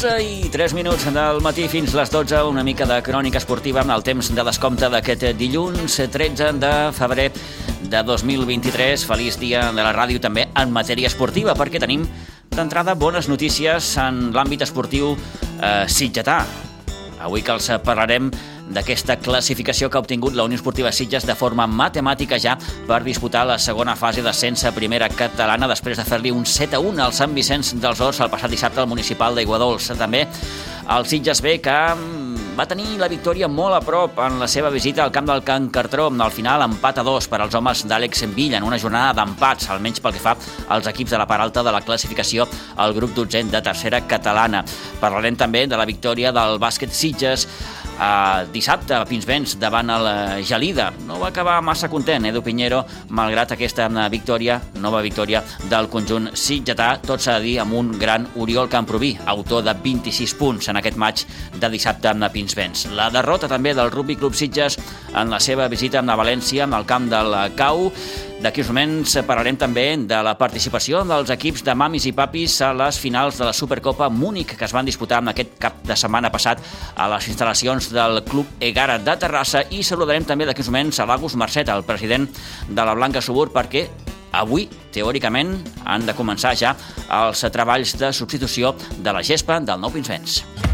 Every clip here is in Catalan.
11 i 3 minuts del matí fins les 12, una mica de crònica esportiva amb el temps de descompte d'aquest dilluns 13 de febrer de 2023. Feliç dia de la ràdio també en matèria esportiva perquè tenim d'entrada bones notícies en l'àmbit esportiu eh, sitgetà. Avui que els parlarem d'aquesta classificació que ha obtingut la Unió Esportiva Sitges de forma matemàtica ja per disputar la segona fase d'ascens a primera catalana després de fer-li un 7 a 1 al Sant Vicenç dels Horts el passat dissabte al municipal d'Aiguadols. També el Sitges B que va tenir la victòria molt a prop en la seva visita al camp del Can Cartró, al final empat a dos per als homes d'Àlex Villa en una jornada d'empats, almenys pel que fa als equips de la part alta de la classificació al grup dotzent de tercera catalana. Parlarem també de la victòria del bàsquet Sitges eh, dissabte a Pinsbens davant el eh, Gelida. No va acabar massa content Edu Pinheiro, malgrat aquesta eh, victòria, nova victòria del conjunt sitgetà, tot s'ha de dir amb un gran Oriol Camproví, autor de 26 punts en aquest maig de dissabte amb Pinsbens. La derrota també del Rugby Club Sitges en la seva visita la València, amb el camp del Cau, D'aquí uns moments parlarem també de la participació dels equips de mamis i papis a les finals de la Supercopa Múnich que es van disputar en aquest cap de setmana passat a les instal·lacions del Club Egara de Terrassa i saludarem també d'aquí uns moments a l'Agus Marcet, el president de la Blanca Subur, perquè avui, teòricament, han de començar ja els treballs de substitució de la gespa del Nou Pinsbens.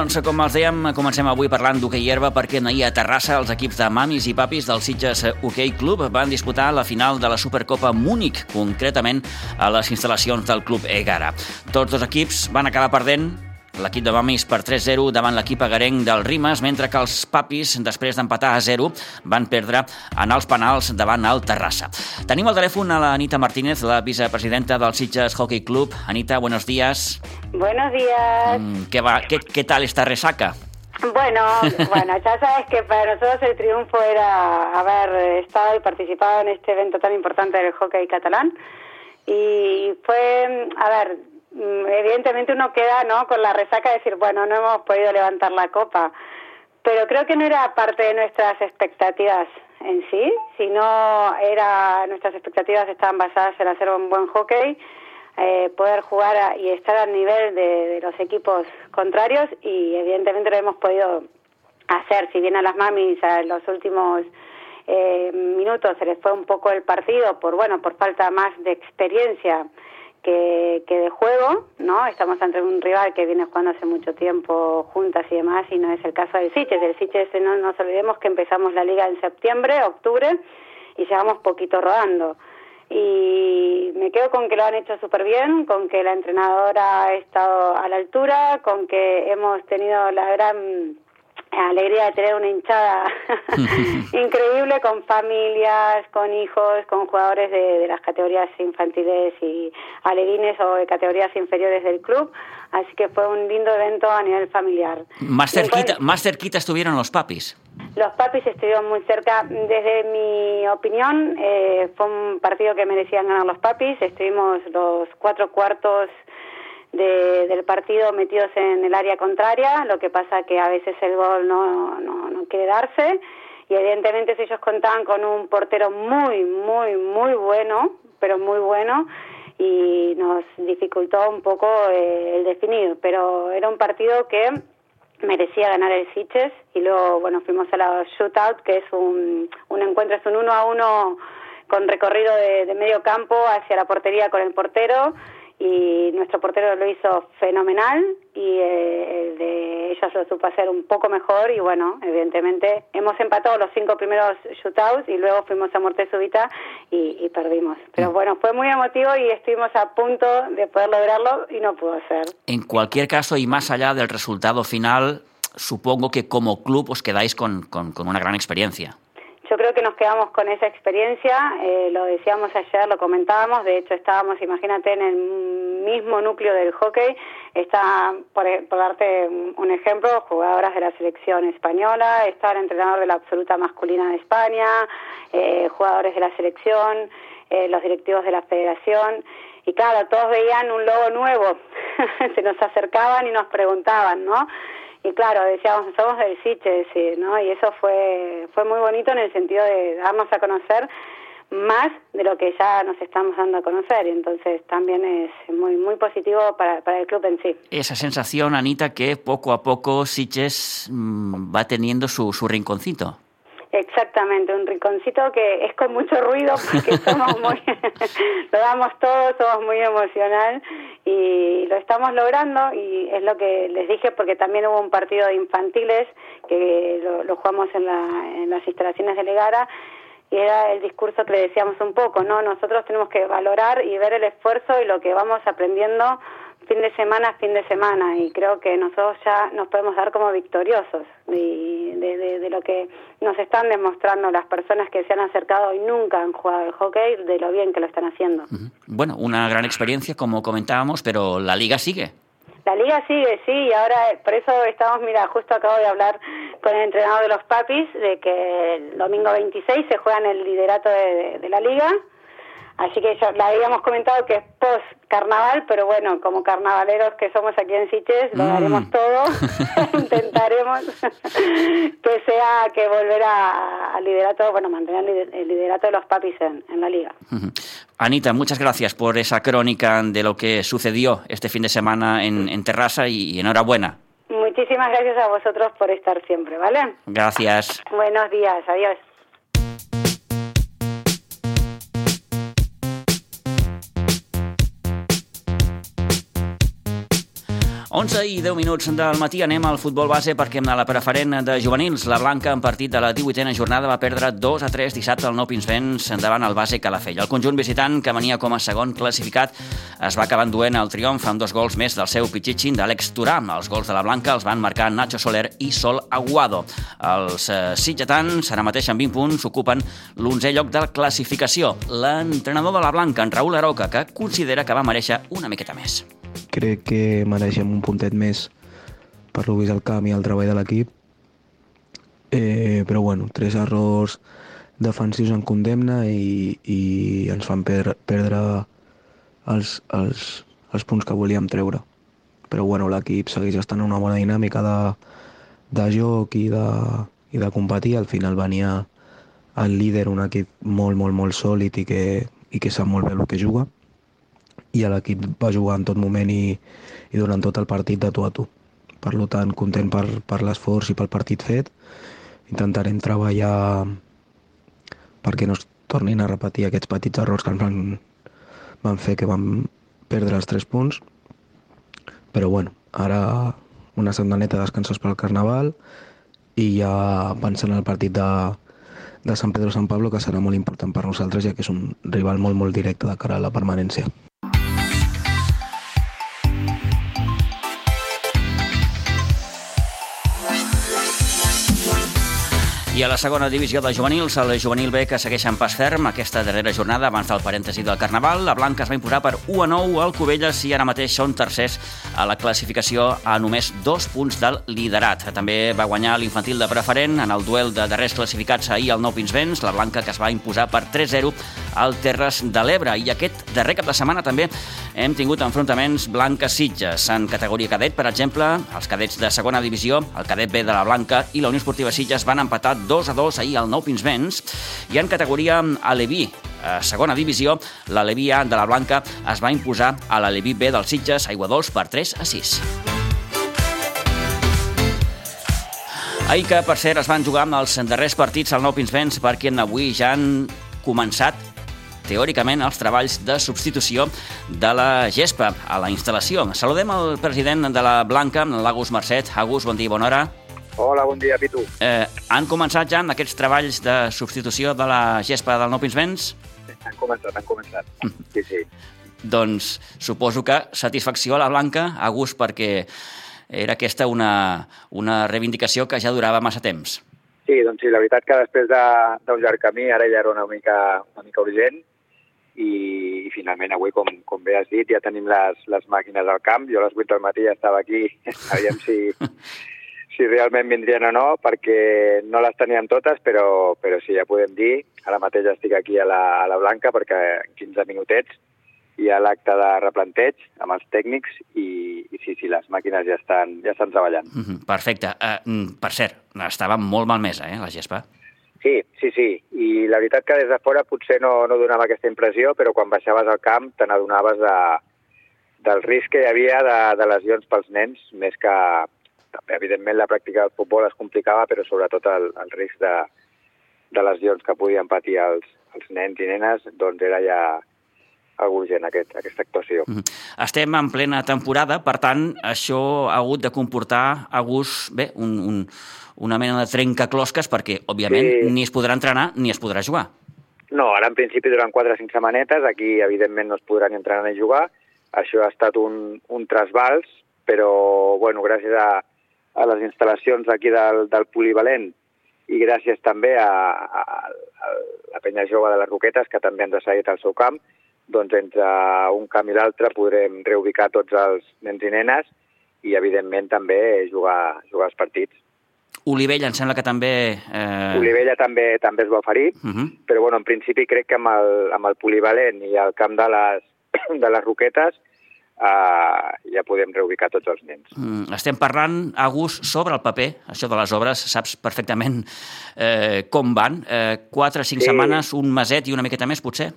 Doncs, com els dèiem, comencem avui parlant d'hoquei herba perquè ahir a Terrassa els equips de mamis i papis del Sitges Hockey Club van disputar la final de la Supercopa Múnich, concretament a les instal·lacions del Club Egara. Tots dos equips van acabar perdent l'equip de Mamis per 3-0 davant l'equip agarenc del Rimes, mentre que els Papis, després d'empatar a 0, van perdre en els penals davant el Terrassa. Tenim al telèfon a la Anita Martínez, la vicepresidenta del Sitges Hockey Club. Anita, buenos días. Buenos días. Mm, ¿qué, va, qué, ¿Qué tal esta resaca? Bueno, bueno, ya sabes que para nosotros el triunfo era haber estado y participado en este evento tan importante del hockey catalán. Y fue, a ver, evidentemente uno queda no con la resaca de decir bueno no hemos podido levantar la copa pero creo que no era parte de nuestras expectativas en sí sino era nuestras expectativas estaban basadas en hacer un buen hockey eh, poder jugar y estar al nivel de, los equipos contrarios y evidentemente lo hemos podido hacer. Si bien a las mamis en los últimos eh, minutos se les fue un poco el partido por bueno por falta más de experiencia que, de ¿no? Estamos ante un rival que viene jugando hace mucho tiempo juntas y demás, y no es el caso del Siches. El Siches, no nos olvidemos que empezamos la liga en septiembre, octubre, y llevamos poquito rodando. Y me quedo con que lo han hecho súper bien, con que la entrenadora ha estado a la altura, con que hemos tenido la gran alegría de tener una hinchada increíble con familias, con hijos, con jugadores de, de, las categorías infantiles y alevines o de categorías inferiores del club. Así que fue un lindo evento a nivel familiar. Más cerquita, más cerquita estuvieron los papis. Los papis estuvieron muy cerca. Desde mi opinión, eh, fue un partido que merecían ganar los papis. Estuvimos los cuatro cuartos de, del partido metidos en el área contraria, lo que pasa que a veces el gol no, no, no quiere darse. Y evidentemente ellos contaban con un portero muy, muy, muy bueno, pero muy bueno y nos dificultó un poco eh, el definir, pero era un partido que merecía ganar el Sitges y luego, bueno, fuimos a la shootout, que es un, un encuentro, es un uno a uno con recorrido de, de medio campo hacia la portería con el portero y nuestro portero lo hizo fenomenal y eh, el de ellos lo supo hacer un poco mejor y bueno, evidentemente hemos empatado los cinco primeros shootouts y luego fuimos a muerte súbita y, y perdimos. Pero mm. bueno, fue muy emotivo y estuvimos a punto de poder lograrlo y no pudo ser. En cualquier caso y más allá del resultado final, supongo que como club os quedáis con, con, con una gran experiencia. Yo creo que nos quedamos con esa experiencia, eh, lo decíamos ayer, lo comentábamos, de hecho estábamos, imagínate, en el mismo núcleo del hockey, está, por, darte un ejemplo, jugadoras de la selección española, está el entrenador de la absoluta masculina de España, eh, jugadores de la selección, eh, los directivos de la federación, y claro, todos veían un logo nuevo, se nos acercaban y nos preguntaban, ¿no? Y claro, decíamos, somos del Siche, sí, ¿no? Y eso fue, fue muy bonito en el sentido de darnos a conocer más de lo que ya nos estamos dando a conocer y entonces también es muy muy positivo para, para el club en sí. Esa sensación, Anita, que poco a poco Siches mm, va teniendo su, su rinconcito. Exactamente, un rinconcito que es con mucho ruido porque somos muy, lo damos todo, somos muy emocional y lo estamos logrando y es lo que les dije porque también hubo un partido de infantiles que lo, jugamos en, la, en las instalaciones de Legara y era el discurso que le decíamos un poco, ¿no? Nosotros tenemos que valorar y ver el esfuerzo y lo que vamos aprendiendo fin de semana fin de semana y creo que nosotros ya nos podemos dar como victoriosos de, de, lo que nos están demostrando las personas que se han acercado y nunca han jugado al hockey, de lo bien que lo están haciendo. Bueno, una gran experiencia como comentábamos, pero la liga sigue. La liga sigue, sí, y ahora por eso estamos, mira, justo acabo de hablar con el entrenador de los papis de que el domingo 26 se juega en el liderato de la liga Así que ya la habíamos comentado que es post carnaval, pero bueno, como carnavaleros que somos aquí en Siches, lo daremos mm. todo, intentaremos que sea que volver al liderato, bueno, mantener el liderato de los papis en, la liga. Anita, muchas gracias por esa crónica de lo que sucedió este fin de semana en, en Terrassa y enhorabuena. Muchísimas gracias a vosotros por estar siempre, ¿vale? Gracias. Buenos días, adiós. 11 i 10 minuts del matí anem al futbol base perquè a la preferent de juvenils la Blanca en partit de la 18a jornada va perdre 2 a 3 dissabte al Nou Pinsbens davant el base Calafell. El conjunt visitant, que venia com a segon classificat, es va acabar enduent el triomf amb dos gols més del seu pitxitxin d'Àlex Turà. Els gols de la Blanca els van marcar Nacho Soler i Sol Aguado. Els eh, sitgetans, ara mateix amb 20 punts, ocupen l'11è lloc de la classificació. L'entrenador de la Blanca, en Raül Aroca, que considera que va mereixer una miqueta més crec que mereixem un puntet més per lo vist al camp i el treball de l'equip. Eh, però bueno, tres errors defensius en condemna i, i ens fan per, perdre els, els, els punts que volíem treure. Però bueno, l'equip segueix estant en una bona dinàmica de, de joc i de, i de competir. Al final venia el líder, un equip molt, molt, molt sòlid i que, i que sap molt bé el que juga i l'equip va jugar en tot moment i, i durant tot el partit de tu a tu. Per tant, content per, per l'esforç i pel partit fet. Intentarem treballar perquè no es tornin a repetir aquests petits errors que ens van, van fer que vam perdre els tres punts. Però bueno, ara una setmaneta de descansos pel Carnaval i ja pensant en el partit de, de Sant Pedro Sant Pablo, que serà molt important per nosaltres, ja que és un rival molt, molt directe de cara a la permanència. I a la segona divisió de juvenils, el juvenil B que segueix en pas ferm aquesta darrera jornada abans del parèntesi del Carnaval. La Blanca es va imposar per 1 a 9 al Cubelles i ara mateix són tercers a la classificació a només dos punts del liderat. També va guanyar l'infantil de preferent en el duel de darrers classificats ahir al Nou Pinsbens, la Blanca que es va imposar per 3-0 al Terres de l'Ebre. I aquest darrer cap de setmana també hem tingut enfrontaments Blanca-Sitges. En categoria cadet, per exemple, els cadets de segona divisió, el cadet B de la Blanca i la Unió Esportiva Sitges van empatar 2 a 2 ahir al Nou Pinsbens i en categoria Aleví, a segona divisió, l'Aleví A de la Blanca es va imposar a l'Aleví B del Sitges Aigua Dols per 3 a 6. Ahir que, per cert, es van jugar amb els darrers partits al Nou Pinsbens perquè avui ja han començat teòricament els treballs de substitució de la gespa a la instal·lació. Saludem el president de la Blanca, l'Agus Mercet. Agus, bon dia i bona hora. Hola, bon dia, Pitu. Eh, han començat ja amb aquests treballs de substitució de la gespa del Nou Pinsbens? Han començat, han començat. Mm. Sí, sí. Doncs suposo que satisfacció a la Blanca, a gust, perquè era aquesta una, una reivindicació que ja durava massa temps. Sí, doncs sí, la veritat que després de- d'un llarg camí ara ja era una mica, una mica urgent i, i finalment avui, com, com bé has dit, ja tenim les, les màquines al camp. Jo a les 8 del matí ja estava aquí, aviam si, si realment vindrien o no, perquè no les teníem totes, però, però sí, ja podem dir. Ara mateix estic aquí a la, a la Blanca perquè en 15 minutets hi ha l'acte de replanteig amb els tècnics i, i sí, sí, les màquines ja estan, ja estan treballant. Mhm, Perfecte. Uh, mm, per cert, estava molt malmesa, eh, la gespa. Sí, sí, sí. I la veritat que des de fora potser no, no donava aquesta impressió, però quan baixaves al camp te n'adonaves de, del risc que hi havia de, de lesions pels nens, més que també, evidentment, la pràctica del futbol es complicava, però sobretot el, el risc de, de lesions que podien patir els, els nens i nenes, doncs era ja urgent, aquest, aquesta actuació. Mhm. Estem en plena temporada, per tant, això ha hagut de comportar a gust, bé, un, un, una mena de trencaclosques, perquè, òbviament, Sí. ni es podrà entrenar ni es podrà jugar. No, ara en principi durant 4 o 5 setmanetes, aquí evidentment no es podrà ni entrenar ni jugar, això ha estat un, un trasbals, però bueno, gràcies a, a les instal·lacions aquí del, del polivalent i gràcies també a, a, a la penya jove de les Roquetes, que també ens ha seguit al seu camp, doncs entre un camp i l'altre podrem reubicar tots els nens i nenes i, evidentment, també jugar, jugar els partits. Olivella, em sembla que també... Eh... Olivella també també es va oferir, Uh -huh. però bueno, en principi crec que amb el, amb el polivalent i el camp de les, de les Roquetes eh, ja podem reubicar tots els nens. Mm, Estem parlant, Agus, sobre el paper, això de les obres, saps perfectament eh, com van. Eh, quatre, cinc Sí. setmanes, un meset i una miqueta més, potser?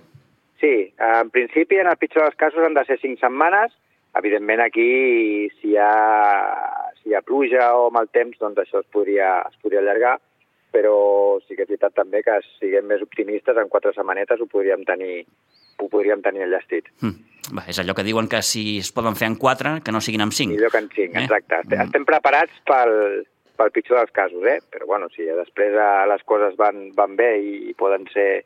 Sí, en principi, en el pitjor dels casos, han de ser cinc setmanes. Evidentment, aquí, si hi ha, si hi ha pluja o mal temps, doncs això es podria, es podria allargar, però sí que és veritat també que si siguem més optimistes, en quatre setmanetes ho podríem tenir, ho podríem tenir enllestit. Mm. Va, és allò que diuen que si es poden fer en quatre, que no siguin en cinc. Millor que en cinc, Eh? exacte. Estem, Mm. estem preparats pel, pel pitjor dels casos, eh? Però bueno, si després eh, les coses van, van bé i, i poden ser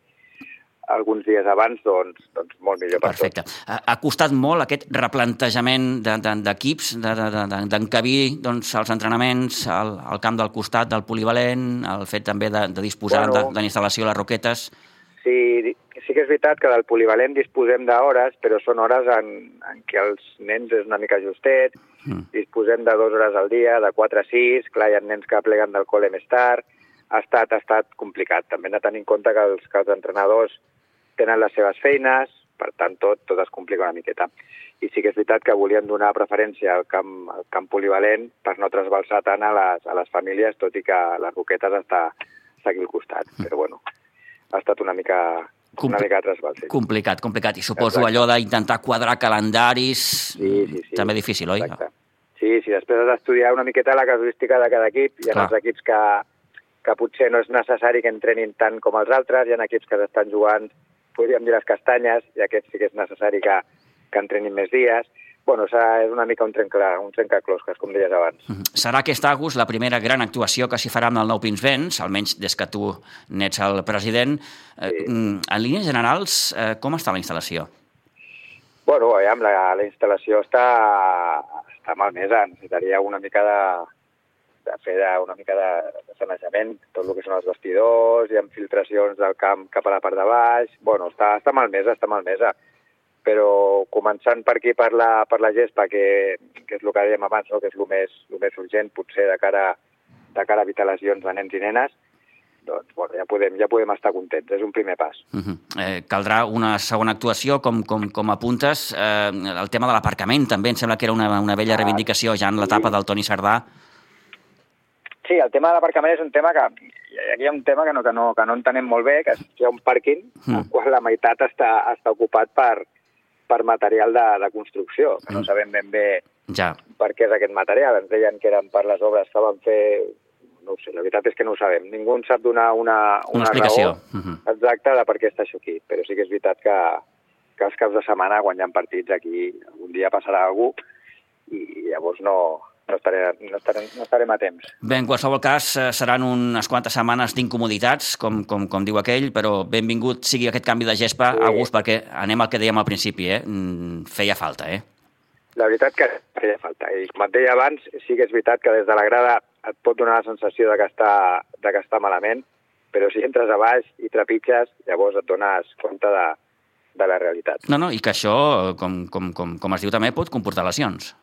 alguns dies abans, doncs, doncs molt millor per Perfecte. Ha, ha costat molt aquest replantejament de- de- d'equips, de, de, de, de, d'encabir doncs, els entrenaments al, al camp del costat del polivalent, el fet també de, de disposar Bueno. de, de a les roquetes. Sí, sí que és veritat que del polivalent disposem d'hores, però són hores en, en què els nens és una mica justet, Mm. disposem de dues hores al dia, de 4 a 6, clar, hi ha nens que pleguen del col·le més tard, ha estat, ha estat complicat. També hem de tenir en compte que els, que els entrenadors tenen les seves feines, per tant, tot, tot es complica una miqueta. I sí que és veritat que volíem donar preferència al camp, al camp polivalent per no trasbalsar tant a les, a les famílies, tot i que les Roquetes està, està aquí al costat. Però bueno, ha estat una mica, una Compli- mica de trasbals. Sí. Complicat, complicat. I suposo Exacte. allò d'intentar quadrar calendaris... Sí, sí, sí. També difícil, oi? Exacte. Sí, sí, després has d'estudiar una miqueta la casuística de cada equip. Hi ha Clar. els equips que, que potser no és necessari que entrenin tant com els altres, hi ha equips que estan jugant, podríem dir, les castanyes, i aquests sí que és necessari que, que entrenin més dies. Bueno, és una mica un, trenca, un trencaclosques, com deies abans. Mhm. Serà aquest agost la primera gran actuació que s'hi farà amb el Nou Pinsbens, almenys des que tu n'ets el president. Eh, Sí. mm, En línies generals, eh, com està la instal·lació? Bueno, aviam, la, la instal·lació està, està malmesa, necessitaria una mica de, de fer de, una mica de, de sanejament, tot el que són els vestidors, hi ha filtracions del camp cap a la part de baix, bueno, està, està malmesa, està malmesa, però començant per aquí, per la, per la gespa, que, que és el que dèiem abans, no? que és el més, el més urgent, potser de cara, de cara a evitar lesions de nens i nenes, doncs bueno, ja, podem, ja podem estar contents, és un primer pas. Uh -huh. eh, caldrà una segona actuació, com, com, com apuntes. Eh, el tema de l'aparcament també em sembla que era una, una vella Ah, reivindicació ja en l'etapa del Toni Sardà. Sí, el tema de l'aparcament és un tema que... Aquí hi ha un tema que no, que no, que no entenem molt bé, que hi ha un pàrquing, Mm. el qual la meitat està, està ocupat per, per material de, de construcció, que no Mm. sabem ben bé Ja. per què és aquest material. Ens deien que eren per les obres que van fer... No sé, la veritat és que no ho sabem. Ningú ens sap donar una, Una explicació. raó Uh -huh. exacta de per què està això aquí. Però sí que és veritat que, que els caps de setmana, quan hi ha partits aquí, un dia passarà algú i llavors no, no, estaré, no, estarem, no estarem a temps. Bé, en qualsevol cas, eh, seran unes quantes setmanes d'incomoditats, com, com, com diu aquell, però benvingut sigui aquest canvi de gespa, Sí. a gust, perquè anem al que dèiem al principi, eh? Mm, feia falta, eh? La veritat que feia falta. I com et deia abans, sí que és veritat que des de la grada et pot donar la sensació de que està, de que està malament, però si entres a baix i trepitges, llavors et dones compte de, de la realitat. No, no, i que això, com, com, com, com es diu també, pot comportar lesions.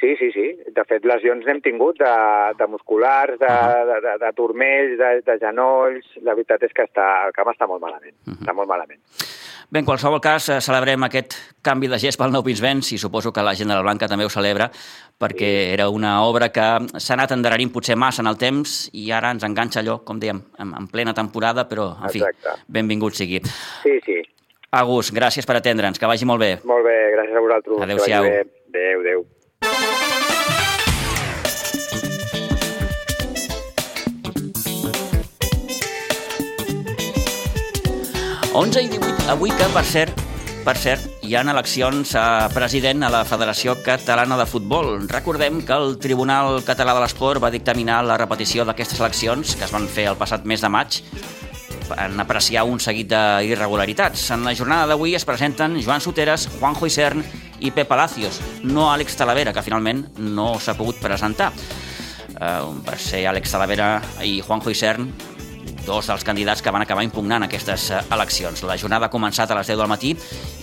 Sí, sí, sí. De fet, lesions n'hem tingut de, de musculars, de, uh -huh. de, de, de turmells, de, de genolls... La veritat és que està, el camp està molt malament. Uh -huh. Està molt malament. Bé, en qualsevol cas, eh, celebrem aquest canvi de gest pel Nou Pinsbens i suposo que la gent de la Blanca també ho celebra perquè sí. era una obra que s'ha anat endarrerint potser massa en el temps i ara ens enganxa allò, com dèiem, en, en plena temporada, però, en Exacte. fi, benvingut sigui. Sí, sí. Agus, gràcies per atendre'ns, que vagi molt bé. Molt bé, gràcies a vosaltres. Adéu-siau. Adéu, adéu. 11 i 18, avui que, per cert, per cert, hi ha eleccions a president a la Federació Catalana de Futbol. Recordem que el Tribunal Català de l'Esport va dictaminar la repetició d'aquestes eleccions, que es van fer el passat mes de maig, en apreciar un seguit d'irregularitats. En la jornada d'avui es presenten Joan Soteres, Juanjo Isern i Pep Palacios, no Àlex Talavera, que finalment no s'ha pogut presentar. Uh, per ser Àlex Talavera i Juanjo Isern dos dels candidats que van acabar impugnant aquestes eh, eleccions. La jornada ha començat a les 10 del matí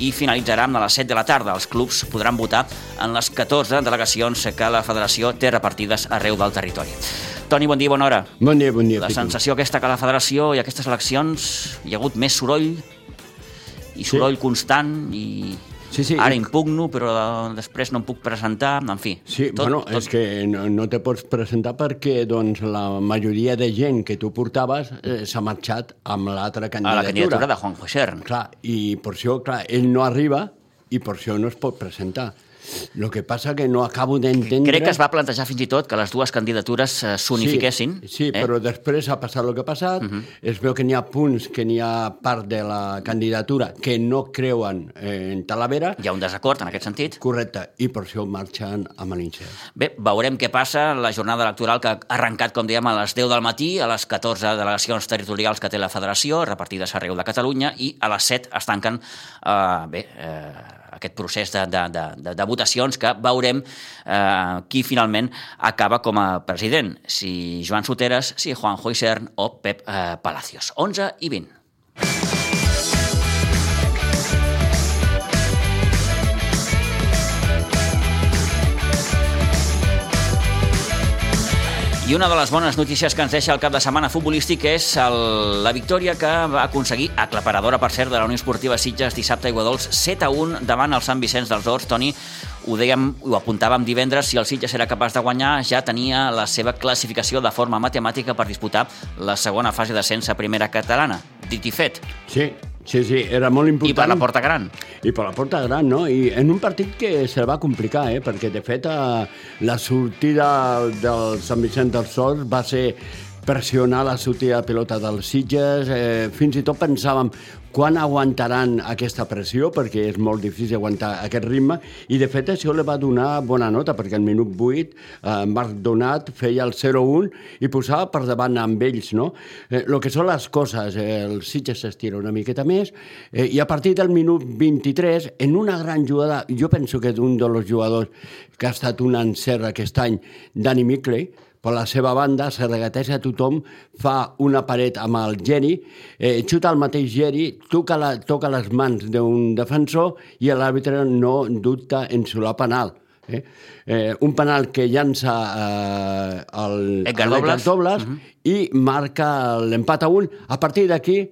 i finalitzarà a les 7 de la tarda. Els clubs podran votar en les 14 delegacions que la federació té repartides arreu del territori. Toni, bon dia, bona hora. Bon dia, bon dia. La sensació aquesta que la federació i aquestes eleccions hi ha hagut més soroll i soroll sí. constant i Sí, sí. Ara impugno, però després no em puc presentar, en fi. Sí, tot, bueno, tot... és que no, no te pots presentar perquè doncs, la majoria de gent que tu portaves eh, s'ha marxat amb l'altra candidatura. A la candidatura de Juan José. Clar, i per això, clar, ell no arriba i per això no es pot presentar. El que passa que no acabo d'entendre... Crec que es va plantejar fins i tot que les dues candidatures eh, s'unifiquessin. Sí, sí eh? però després ha passat el que ha passat. Uh mhm. -huh. Es veu que n'hi ha punts, que n'hi ha part de la candidatura que no creuen en Talavera. Hi ha un desacord en aquest sentit. Correcte, i per això marxen a l'Incer. Bé, veurem què passa la jornada electoral que ha arrencat, com dèiem, a les 10 del matí, a les 14 delegacions territorials que té la federació, repartides arreu de Catalunya, i a les 7 es tanquen, eh, bé, eh, aquest procés de, de, de, de, votacions que veurem eh, qui finalment acaba com a president, si Joan Soteres, si Juan Joisern o Pep eh, Palacios. 11 i 20. I una de les bones notícies que ens deixa el cap de setmana futbolístic és el, la victòria que va aconseguir, aclaparadora per cert, de la Unió Esportiva Sitges dissabte a Iguadols, 7 a 1 davant el Sant Vicenç dels Horts. Toni, ho dèiem, ho apuntàvem divendres, si el Sitges era capaç de guanyar, ja tenia la seva classificació de forma matemàtica per disputar la segona fase d'ascens a primera catalana. Dit i fet. Sí, Sí, sí, era molt important. I per la porta gran. I per la porta gran, no? I en un partit que se va complicar, eh? Perquè, de fet, eh, la sortida del Sant Vicent del Sors va ser pressionar la sortida de pilota dels Sitges. Eh, fins i tot pensàvem quan aguantaran aquesta pressió, perquè és molt difícil aguantar aquest ritme, i de fet això li va donar bona nota, perquè al minut 8 eh, Marc Donat feia el 0-1 i posava per davant amb ells, no? Eh, el que són les coses, eh, el Sitges s'estira una miqueta més, eh, i a partir del minut 23, en una gran jugada, jo penso que d'un dels jugadors que ha estat un encert aquest any, Dani Mickley, per la seva banda, se regateja a tothom, fa una paret amb el Geri, eh, xuta el mateix Geri, toca, la, toca les mans d'un defensor i l'àrbitre no dubta en solar penal. Eh? Eh, un penal que llança eh, el, Edgar Dobles, Dobles uh -huh. i marca l'empat a un. A partir d'aquí,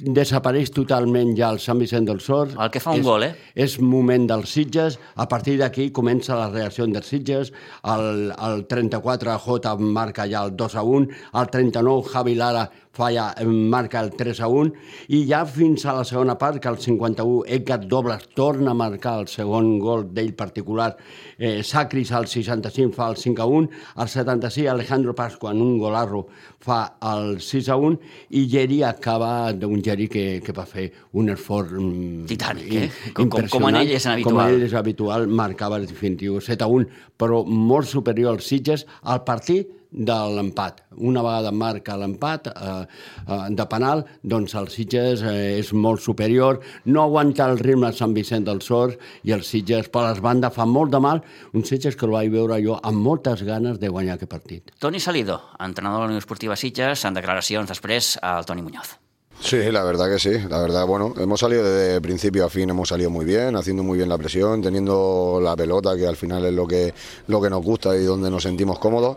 desapareix totalment ja el Sant Vicent del Sors. El que fa un és, gol, eh? És moment dels Sitges, a partir d'aquí comença la reacció dels Sitges, el, el 34 J marca ja el 2 a 1, el 39 Javi Lara falla, marca el 3 a 1, i ja fins a la segona part, que el 51 Edgar Dobles torna a marcar el segon gol d'ell particular, eh, Sacris al 65 fa el 5 a 1, al 76 Alejandro Pasqua en un golarro fa el 6 a 1, i Geri acaba d'un Geri que, que va fer un esforç mm, titànic, eh? Com, com, com en ell és habitual. Com en ell és habitual, marcava el definitiu 7 a 1, però molt superior als Sitges al partit de l'empat. Una vegada marca l'empat eh, eh, de penal, doncs el Sitges eh, és molt superior, no aguanta el ritme de Sant Vicent del Sors i el Sitges per les bandes fa molt de mal, un Sitges que el vaig veure jo amb moltes ganes de guanyar aquest partit. Toni Salido, entrenador de la Unió Esportiva Sitges, en declaracions després al Toni Muñoz. Sí, la verdad que sí. La verdad, bueno, hemos salido desde principio a fin, hemos salido muy bien, haciendo muy bien la presión, teniendo la pelota, que al final es lo que, lo que nos gusta y donde nos sentimos cómodos.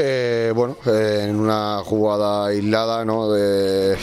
Eh, bueno, eh, en una jugada aislada, ¿no? De,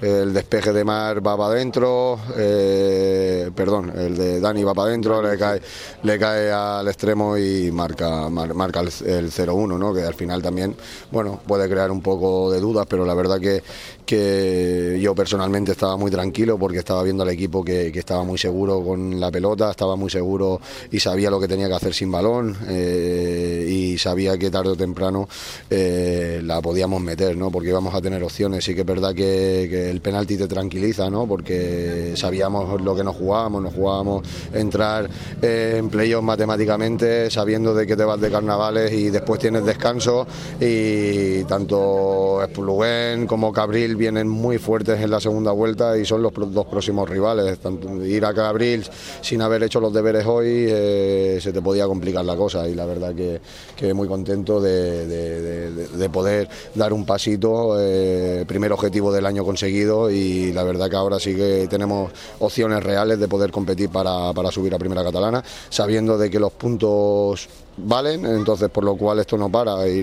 el despeje de Mar va para adentro, eh, perdón, el de Dani va para adentro, le cae, le cae al extremo y marca, mar, marca el, el 0-1, ¿no? que al final también bueno, puede crear un poco de dudas, pero la verdad que, que yo personalmente estaba muy tranquilo porque estaba viendo al equipo que, que, estaba muy seguro con la pelota, estaba muy seguro y sabía lo que tenía que hacer sin balón eh, y sabía que tarde o temprano eh, la podíamos meter, ¿no? porque íbamos a tener opciones. Sí que es verdad que, que el penalti te tranquiliza, ¿no? porque sabíamos lo que nos jugábamos, nos jugábamos entrar eh, en playoff matemáticamente, sabiendo de que te vas de carnavales y después tienes descanso y tanto Espluguén como Cabril vienen muy fuertes en la segunda vuelta y son los dos próximos rivales. Ir a Cabril sin haber hecho los deberes hoy eh, se te podía complicar la cosa y la verdad que, muy contento de, poder dar un pasito, eh, primer objetivo del año conseguido y la verdad que ahora sí que tenemos opciones reales de poder competir para, para subir a Primera Catalana, sabiendo de que los puntos valen, entonces por lo cual esto no para y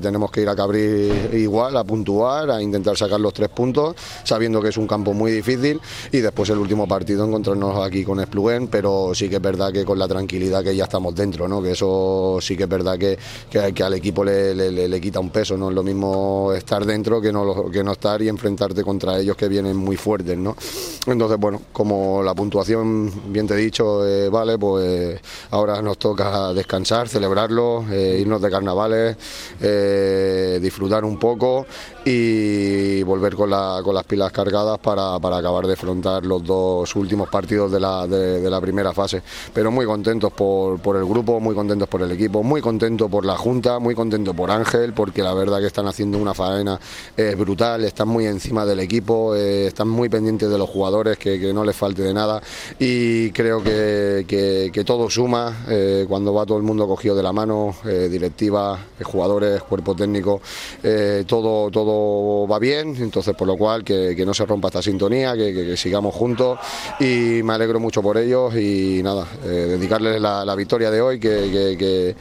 tenemos que ir a Cabrir igual, a puntuar, a intentar sacar los tres puntos, sabiendo que es un campo muy difícil y después el último partido encontrarnos aquí con Espluguén, pero sí que es verdad que con la tranquilidad que ya estamos dentro, ¿no? que eso sí que es verdad que, que, que al equipo le, le, le, quita un peso, no es lo mismo estar dentro que no, que no estar y enfrentarte contra ellos que vienen muy fuertes. ¿no? Entonces, bueno, como la puntuación, bien te he dicho, eh, vale, pues ahora nos toca descansar celebrarlo, eh, irnos de carnavales, eh, disfrutar un poco y volver con, la, con las pilas cargadas para, para, acabar de afrontar los dos últimos partidos de la, de, la primera fase. Pero muy contentos por, por, el grupo, muy contentos por el equipo, muy contentos por la Junta, muy contentos por Ángel, porque la verdad que están haciendo una faena eh, brutal, están muy encima del equipo, eh, están muy pendientes de los jugadores, que, que, no les falte de nada y creo que, que, que todo suma cuando va todo el mundo cogido de la mano, eh, directiva, jugadores, cuerpo técnico, todo, todo va bien, entonces por lo cual que, que no se rompa esta sintonía, que, sigamos juntos y me alegro mucho por ellos y nada, eh, dedicarles la, la, victoria de hoy que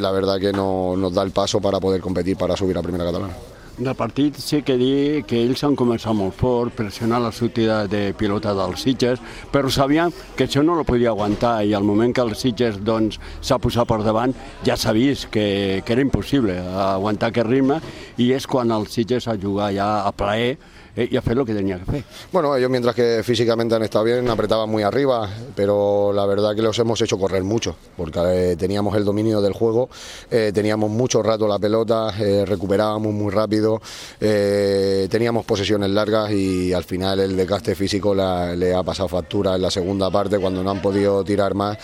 la verdad que no, nos da el paso para poder competir para subir a Primera Catalana. Del partit sí que dir que ells han començat molt fort, pressionar la sortida de pilota dels Sitges, però sabíem que això no lo podia aguantar i al moment que els Sitges doncs, s'ha posat per davant ja s'ha vist que, que era impossible aguantar aquest ritme i és quan els Sitges ha jugat ja a plaer eh, y hacer lo que tenía que hacer. Bueno, ellos mientras que físicamente han estado bien, apretaban muy arriba, pero la verdad que los hemos hecho correr mucho, porque eh, teníamos el dominio del juego, eh, teníamos mucho rato la pelota, eh, recuperábamos muy rápido, teníamos posesiones largas y al final el desgaste físico le ha pasado factura en la segunda parte cuando no han podido tirar más.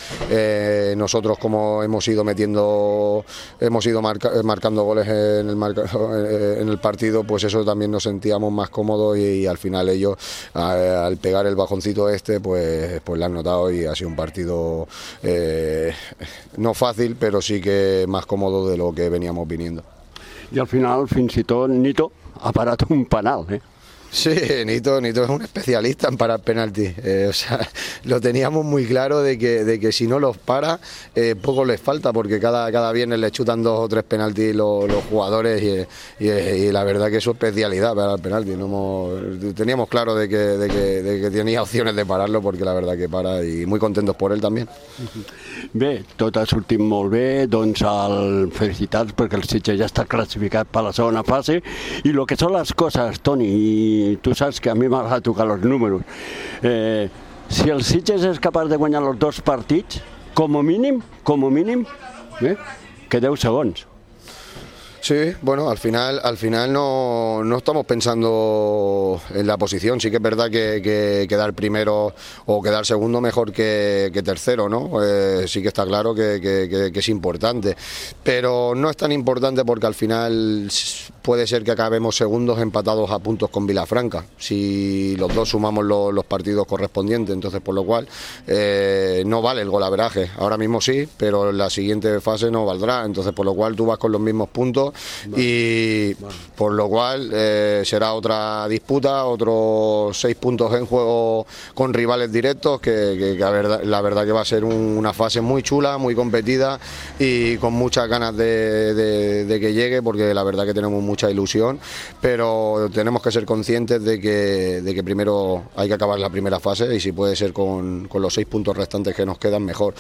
Nosotros como hemos ido metiendo, hemos ido marca, marcando goles en el partido, pues eso también nos sentíamos más cómodos y, al final ellos al pegar el bajoncito este pues, pues lo han notado y ha sido un partido eh, no fácil pero sí que más cómodo de lo que veníamos viniendo. Y al final fins i Nito ha parat un penal, eh? Sí, Nito, Nito es un especialista en parar penaltis. Eh, o sea, lo teníamos muy claro de que, de que si no los para, eh, poco les falta, porque cada, cada viernes le chutan dos o tres penaltis los, los jugadores y, y, y, la verdad que es su especialidad parar penaltis. No teníamos claro de que, de, que, de que tenía opciones de pararlo, porque la verdad que para y muy contentos por él también. Bé, tot ha sortit molt bé, doncs el felicitats perquè el Sitges ja està classificat per la segona fase i el que són les coses, Toni, i tu saps que a mi m'agrada tocar els números. Eh, si el Sitges és capaç de guanyar els dos partits, com a mínim, com a mínim, eh, que 10 segons. Sí, bueno, al final, al final no, no estamos pensando en la posición. Sí que es verdad que, que quedar primero o quedar segundo mejor que, que tercero, ¿no? Eh, sí que está claro que, que- es importante. Pero no es tan importante porque al final puede ser que acabemos segundos empatados a puntos con Vilafranca. Si los dos sumamos lo- los partidos correspondientes, entonces por lo cual eh, no vale el golaveraje. Ahora mismo sí, pero en la siguiente fase no valdrá. Entonces por lo cual tú vas con los mismos puntos y por lo cual eh, será otra disputa, otros seis puntos en juego con rivales directos, que, que- que la, verdad, la verdad que va a ser un- una fase muy chula, muy competida y con muchas ganas de, de- de que llegue, porque la verdad que tenemos mucha ilusión, pero tenemos que ser conscientes de que, de que primero hay que acabar la primera fase y si puede ser con, con los seis puntos restantes que nos quedan, mejor.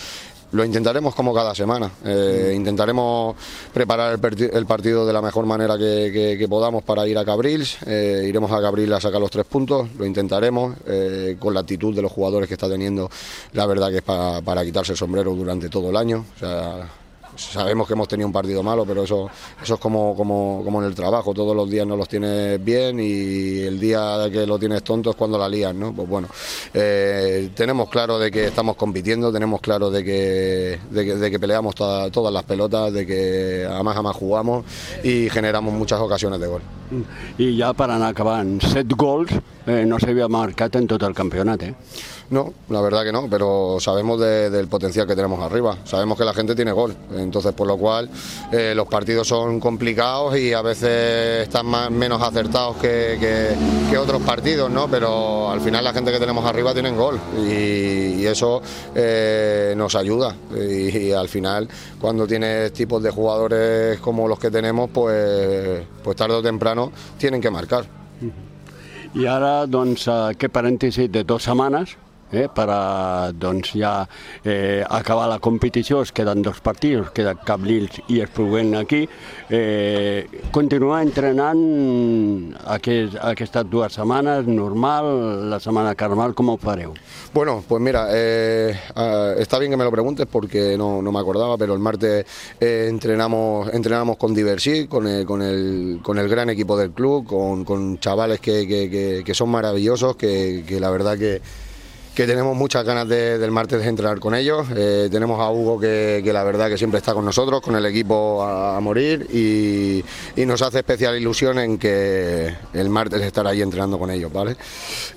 Lo intentaremos como cada semana. Eh, intentaremos preparar el, partido de la mejor manera que, que- que podamos para ir a Cabrils. Eh, iremos a Cabrils a sacar los tres puntos. Lo intentaremos eh, con la actitud de los jugadores que está teniendo. La verdad que es pa- para quitarse el sombrero durante todo el año. O sea, Sabemos que hemos tenido un partido malo, pero eso, eso es como, como, como en el trabajo. Todos los días no los tienes bien y el día que lo tienes tonto es cuando la lías, ¿no? Pues bueno, eh, tenemos claro de que estamos compitiendo, tenemos claro de que, de que, peleamos toda- todas las pelotas, de que a más jugamos y generamos muchas ocasiones de gol. I ja per anar acabant, set gols eh, no s'havia marcat en tot el eh? No, la verdad que no, pero sabemos de- del potencial que tenemos arriba. Sabemos que la gente tiene gol. Entonces, por lo cual, eh, los partidos son complicados y a veces están más, menos acertados que, que- otros partidos, ¿no? Pero al final la gente que tenemos arriba tienen gol y, eso eh, nos ayuda. Y, y al final, cuando tienes tipos de jugadores como los que tenemos, pues, pues tarde o temprano tienen que marcar. I ara, doncs, aquest parèntesi de dues setmanes, eh, per a, doncs, ja eh, acabar la competició, es queden dos partits, queda Cabrils i Espluguent aquí, eh, continuar entrenant aquest, aquestes dues setmanes, normal, la setmana carnaval, com ho fareu? Bueno, pues mira, eh, ah, está bien que me lo preguntes porque no, no me acordaba, pero el martes eh, entrenamos, entrenamos con Diversi, con el, con, el, con el gran equipo del club, con, con chavales que, que- que- que son maravillosos, que, que la verdad que, que tenemos muchas ganas de- del martes de entrenar con ellos. Eh, tenemos a Hugo que, que la verdad que siempre está con nosotros, con el equipo a, morir y, y nos hace especial ilusión en que el martes estar ahí entrenando con ellos, ¿vale?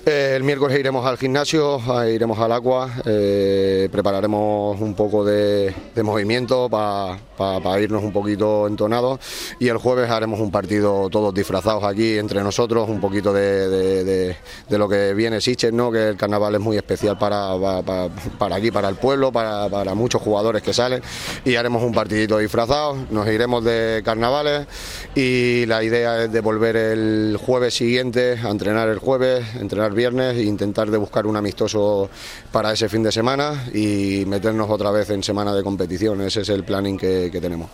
Eh, el miércoles iremos al gimnasio, eh, iremos al agua, eh, prepararemos un poco de, de movimiento para irnos un poquito entonados y el jueves haremos un partido todos disfrazados aquí entre nosotros, un poquito de- de lo que viene Siches, ¿no? que el carnaval es muy especial para, para, para- aquí, para el pueblo, para, muchos jugadores que salen. Y haremos un partidito disfrazado, nos iremos de carnavales. Y la idea es de volver el jueves siguiente a entrenar el jueves, entrenar viernes e intentar de buscar un amistoso para ese fin de semana y meternos otra vez en semana de competición, ese es el planning que, que tenemos.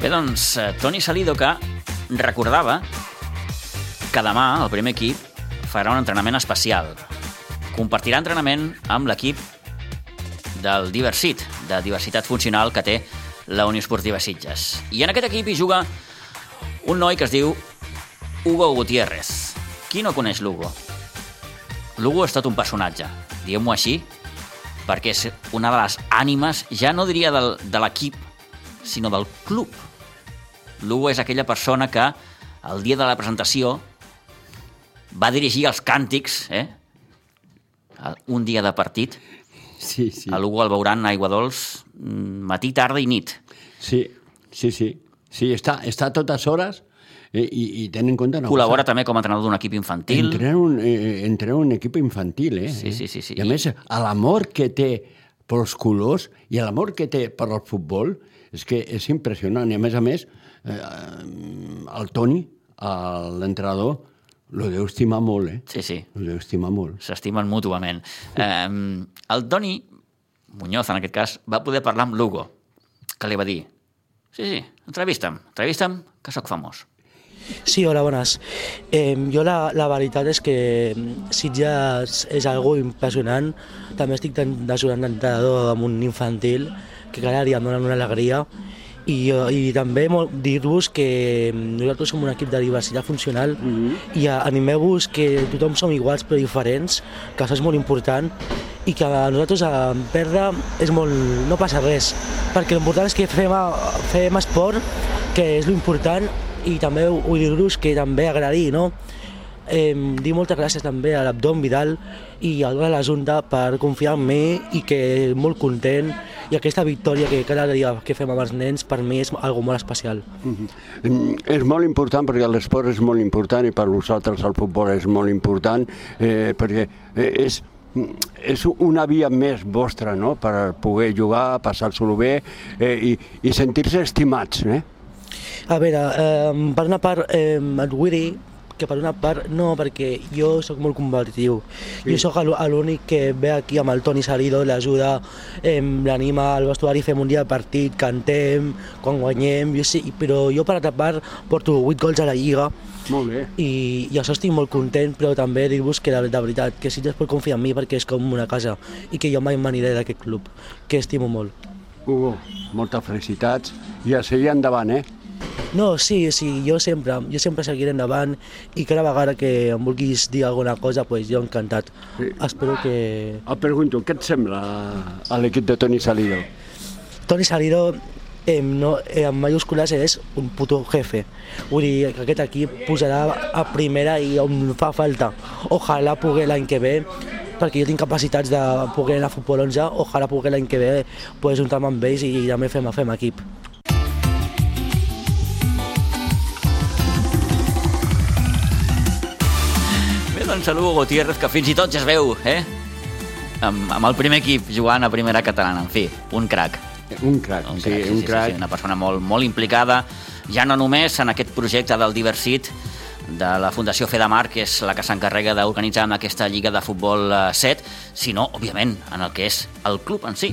Bé, doncs, eh, Toni Salido que recordava que demà el primer equip farà un entrenament especial. Compartirà entrenament amb l'equip del Diversit, de diversitat funcional que té la Unió Esportiva Sitges. I en aquest equip hi juga un noi que es diu Hugo Gutiérrez. Qui no coneix l'Hugo? L'Hugo ha estat un personatge, diguem-ho així, perquè és una de les ànimes, ja no diria del, de l'equip, sinó del club. L'Hugo és aquella persona que el dia de la presentació va dirigir els càntics, eh? Un dia de partit. Sí, sí. A l'Hugo el veuran Aigua Dols mm, matí, tarda i nit. Sí, sí, sí. Sí, està, està a totes hores eh, i, i ten en compte una Col·labora cosa. també com a entrenador d'un equip infantil. Entrena un, eh, entrena un equip infantil, eh? Sí, sí, sí, sí. I a més, l'amor que té pels colors i l'amor que té per al futbol és que és impressionant. I a més a més, eh, el Toni, el- l'entrenador, lo deu estimar molt, eh? Sí, sí, Lo deu estimar molt. s'estimen mútuament. Eh, el Toni Muñoz, en aquest cas, va poder parlar amb l'Hugo, que li va dir sí, sí, entrevista'm, entrevista'm, que sóc famós. Sí, hola, bones. Eh, jo la, la veritat és que Sitges és algo impressionant. També estic desonant d'entrenador amb un infantil que cada dia em donen una alegria i, eh, i també dir-vos que nosaltres som un equip de diversitat funcional mm -hmm. i animeu-vos que tothom som iguals però diferents, que això és molt important i que a nosaltres a perdre és molt, no passa res, perquè l'important és que fem, fem esport, que és l'important, i també vull dir-vos que també agradir, no? Eh, dir moltes gràcies també a l'Abdom Vidal i a la Junta per confiar en mi i que molt content i aquesta victòria que cada dia que fem amb els nens per mi és algo molt especial. Mm -hmm. És molt important perquè l'esport és molt important i per nosaltres el futbol és molt important eh, perquè eh, és és una via més vostra no? per poder jugar, passar-s'ho bé eh, i, i sentir-se estimats. Eh? A veure, eh, per una part, eh, et vull dir que per una part no, perquè jo sóc molt competitiu. Sí. Jo sóc l'únic que ve aquí amb el Toni Salido, l'ajuda, l'anima al vestuari, fem un dia de partit, cantem, quan guanyem, jo sí, però jo per altra part porto 8 gols a la Lliga, molt bé. I, i això estic molt content, però també dir-vos que de, de veritat, que si pot confiar en mi perquè és com una casa i que jo mai m'aniré d'aquest club, que estimo molt. Hugo, moltes felicitats i a seguir endavant, eh? No, sí, sí, jo sempre, jo sempre seguiré endavant i cada vegada que em vulguis dir alguna cosa, pues jo encantat. Sí. Espero que... Et pregunto, què et sembla a l'equip de Toni Salido? Toni Salido eh, no, eh, en mayúscules és un puto jefe. Vull dir que aquest equip posarà a primera i on fa falta. Ojalà pugui l'any que ve perquè jo tinc capacitats de poder anar a futbol 11, ojalà pugui l'any que ve pues, juntar-me amb ells i també fem, fem equip. Doncs saludo Gutiérrez, que fins i tot ja es veu, eh? Amb, amb el primer equip jugant a primera catalana. En fi, un crac. Un crac, un sí, sí, un sí, crac. Sí, sí, una persona molt, molt implicada, ja no només en aquest projecte del Diversit, de la Fundació Fedamar, que és la que s'encarrega d'organitzar aquesta Lliga de Futbol 7, eh, sinó, òbviament, en el que és el club en si,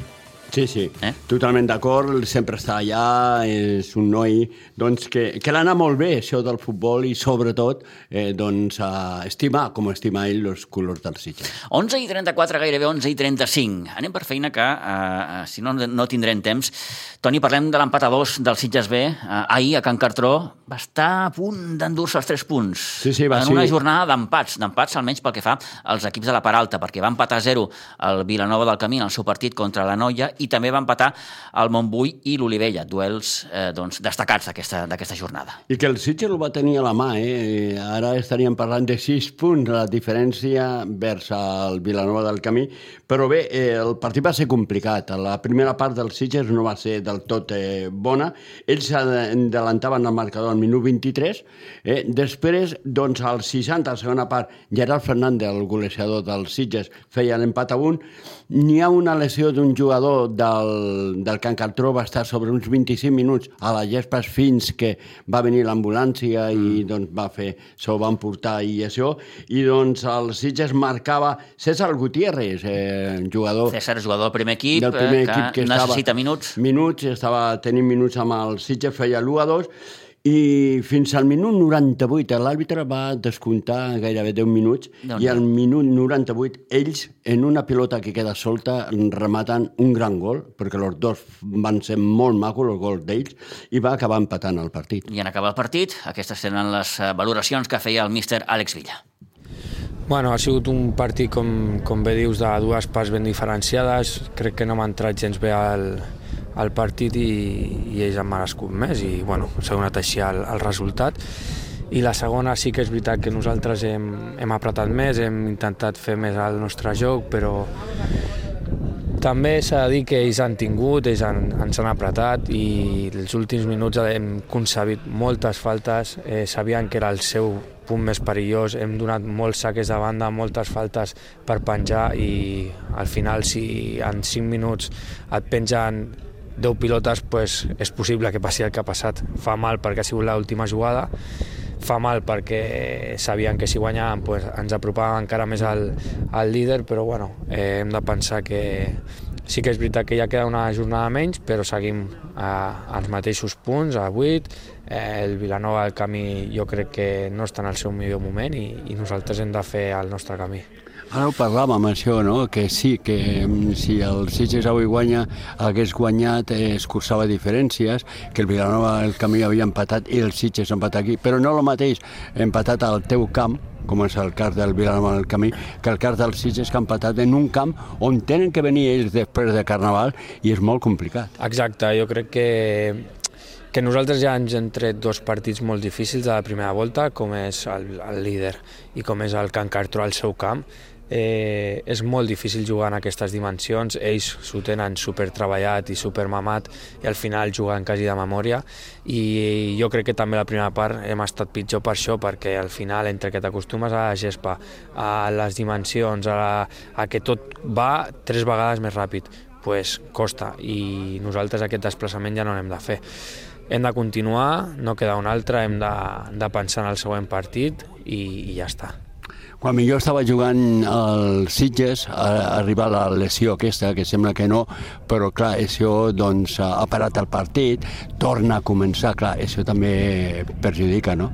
Sí, sí, eh? totalment d'acord, sempre està allà, és un noi doncs, que, que l'ha anat molt bé, això del futbol, i sobretot eh, doncs, uh, estimar, com estima ell, els colors del Sitges. 11 i 34, gairebé 11 i 35. Anem per feina que, uh, si no, no tindrem temps. Toni, parlem de l'empat a dos del Sitges B. Uh, ahir, a Can Cartró, va estar a punt d'endur-se els tres punts. Sí, sí, va en una jornada d'empats, d'empats almenys pel que fa als equips de la part alta, perquè va empatar a 0 el Vilanova del Camí en el seu partit contra la Noia i també va empatar el Montbui i l'Olivella, duels eh, doncs, destacats d'aquesta jornada. I que el Sitges el va tenir a la mà, eh? ara estaríem parlant de 6 punts, la diferència vers el Vilanova del Camí, però bé, eh, el partit va ser complicat. La primera part del Sitges no va ser del tot eh, bona, ells adelantaven el marcador al minut 23, eh? després, doncs, al 60, a la segona part, Gerard Fernández, el golejador del Sitges, feia l'empat a un, n'hi ha una lesió d'un jugador del, del Can Cartró, va estar sobre uns 25 minuts a la Gespes fins que va venir l'ambulància mm. i doncs, va fer, s'ho van portar i això, i doncs el Sitges marcava César Gutiérrez, eh, jugador... César, jugador del primer equip, del primer eh, equip que, que necessita estava, minuts. Minuts, estava tenint minuts amb el Sitges, feia l'1 a 2, i fins al minut 98 l'àrbitre va descomptar gairebé 10 minuts no, i al minut 98 ells en una pilota que queda solta rematen un gran gol perquè els dos van ser molt macos els gols d'ells i va acabar empatant el partit. I en acabar el partit, aquestes eren les eh, valoracions que feia el míster Àlex Villa. Bueno, ha sigut un partit, com, com bé dius, de dues parts ben diferenciades. Crec que no m'ha entrat gens bé al, el partit i, i ells han merescut més i bueno, s'ha donat així el, el resultat. I la segona sí que és veritat que nosaltres hem, hem apretat més, hem intentat fer més el nostre joc, però també s'ha de dir que ells han tingut, ells han, ens han apretat i els últims minuts hem concebit moltes faltes, eh, sabien que era el seu punt més perillós, hem donat molts saques de banda, moltes faltes per penjar i al final si en 5 minuts et pengen 10 pilotes pues, és possible que passi el que ha passat. Fa mal perquè ha sigut l'última jugada, fa mal perquè sabien que si guanyaven pues, ens apropàvem encara més al, al líder, però bueno, eh, hem de pensar que, Sí que és veritat que ja queda una jornada menys, però seguim eh, als mateixos punts, a 8. Eh, el Vilanova, el camí, jo crec que no està en el seu millor moment i, i nosaltres hem de fer el nostre camí. Ara ho parlàvem, això, no? que sí, que mm, si el Sitges avui guanya, hagués guanyat, eh, es cursava diferències, que el Vilanova el camí havia empatat i el Sitges empatat aquí, però no el mateix empatat al teu camp, com és el cas del Vilanova del Camí, que el cas del Sitges que ha empatat en un camp on tenen que venir ells després de Carnaval i és molt complicat. Exacte, jo crec que que nosaltres ja ens hem tret dos partits molt difícils de la primera volta, com és el, el líder i com és el Can Cartro al seu camp, eh, és molt difícil jugar en aquestes dimensions, ells s'ho tenen super treballat i super mamat i al final juguen quasi de memòria i jo crec que també la primera part hem estat pitjor per això perquè al final entre que t'acostumes a la gespa, a les dimensions, a, la, a que tot va tres vegades més ràpid, pues costa i nosaltres aquest desplaçament ja no n'hem de fer. Hem de continuar, no queda un altre, hem de, de pensar en el següent partit i, i ja està. Quan jo estava jugant al Sitges, a, arribar la lesió aquesta, que sembla que no, però clar, això doncs, ha parat el partit, torna a començar, clar, això també perjudica, no?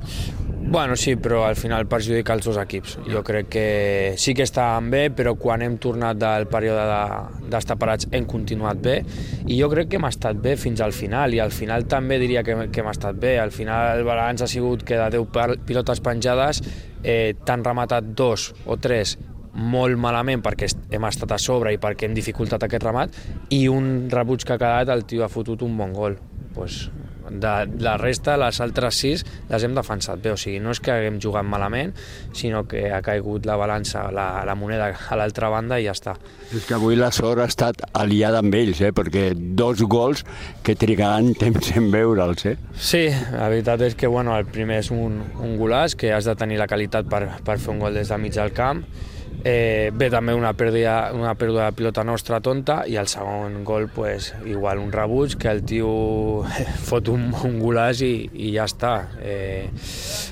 Bueno, sí, però al final perjudica els dos equips. Jo crec que sí que estàvem bé, però quan hem tornat del període d'estar de, parats hem continuat bé i jo crec que hem estat bé fins al final i al final també diria que, que hem estat bé. Al final el balanç ha sigut que de 10 pilotes penjades eh, t'han rematat dos o tres molt malament perquè hem estat a sobre i perquè hem dificultat aquest remat i un rebuig que ha quedat el tio ha fotut un bon gol pues, de la resta, les altres sis, les hem defensat bé. O sigui, no és que haguem jugat malament, sinó que ha caigut la balança, la, la moneda a l'altra banda i ja està. És que avui la sort ha estat aliada amb ells, eh? perquè dos gols que trigaran temps en veure'ls. Eh? Sí, la veritat és que bueno, el primer és un, un golàs, que has de tenir la qualitat per, per fer un gol des de mig del camp, Eh, ve també una pèrdua, una pèrdua de pilota nostra tonta i el segon gol, pues, igual un rebuig, que el tio fot un, un golàs i, i ja està. Eh,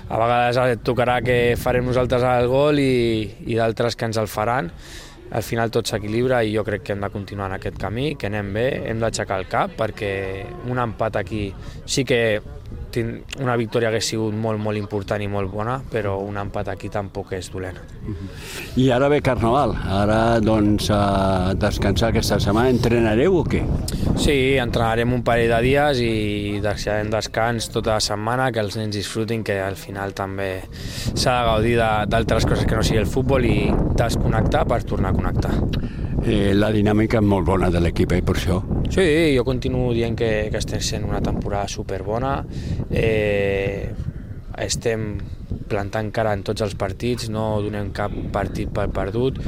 a vegades et tocarà que farem nosaltres el gol i, i d'altres que ens el faran. Al final tot s'equilibra i jo crec que hem de continuar en aquest camí, que anem bé, hem d'aixecar el cap perquè un empat aquí sí que una victòria hagués sigut molt, molt important i molt bona, però un empat aquí tampoc és dolent. I ara ve Carnaval, ara doncs a descansar aquesta setmana, entrenareu o què? Sí, entrenarem un parell de dies i deixarem descans tota la setmana, que els nens disfrutin, que al final també s'ha de gaudir d'altres coses que no sigui el futbol i desconnectar per tornar a connectar. Eh, la dinàmica és molt bona de l'equip, eh, per això. Sí, jo continuo dient que, que estem sent una temporada superbona. Eh, estem plantant cara en tots els partits, no donem cap partit per perdut,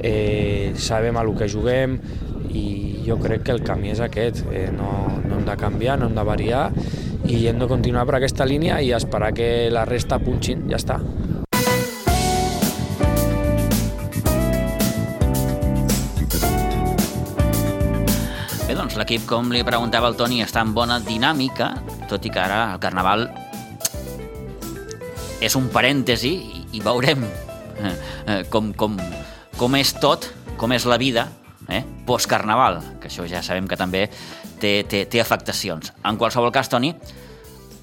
eh, sabem a lo que juguem i jo crec que el camí és aquest, eh, no, no hem de canviar, no hem de variar i hem de continuar per aquesta línia i esperar que la resta punxin, ja està. L'equip, com li preguntava el Toni, està en bona dinàmica, tot i que ara el Carnaval és un parèntesi i, i veurem eh, eh, com, com, com és tot, com és la vida eh, post-Carnaval, que això ja sabem que també té, té, té afectacions. En qualsevol cas, Toni,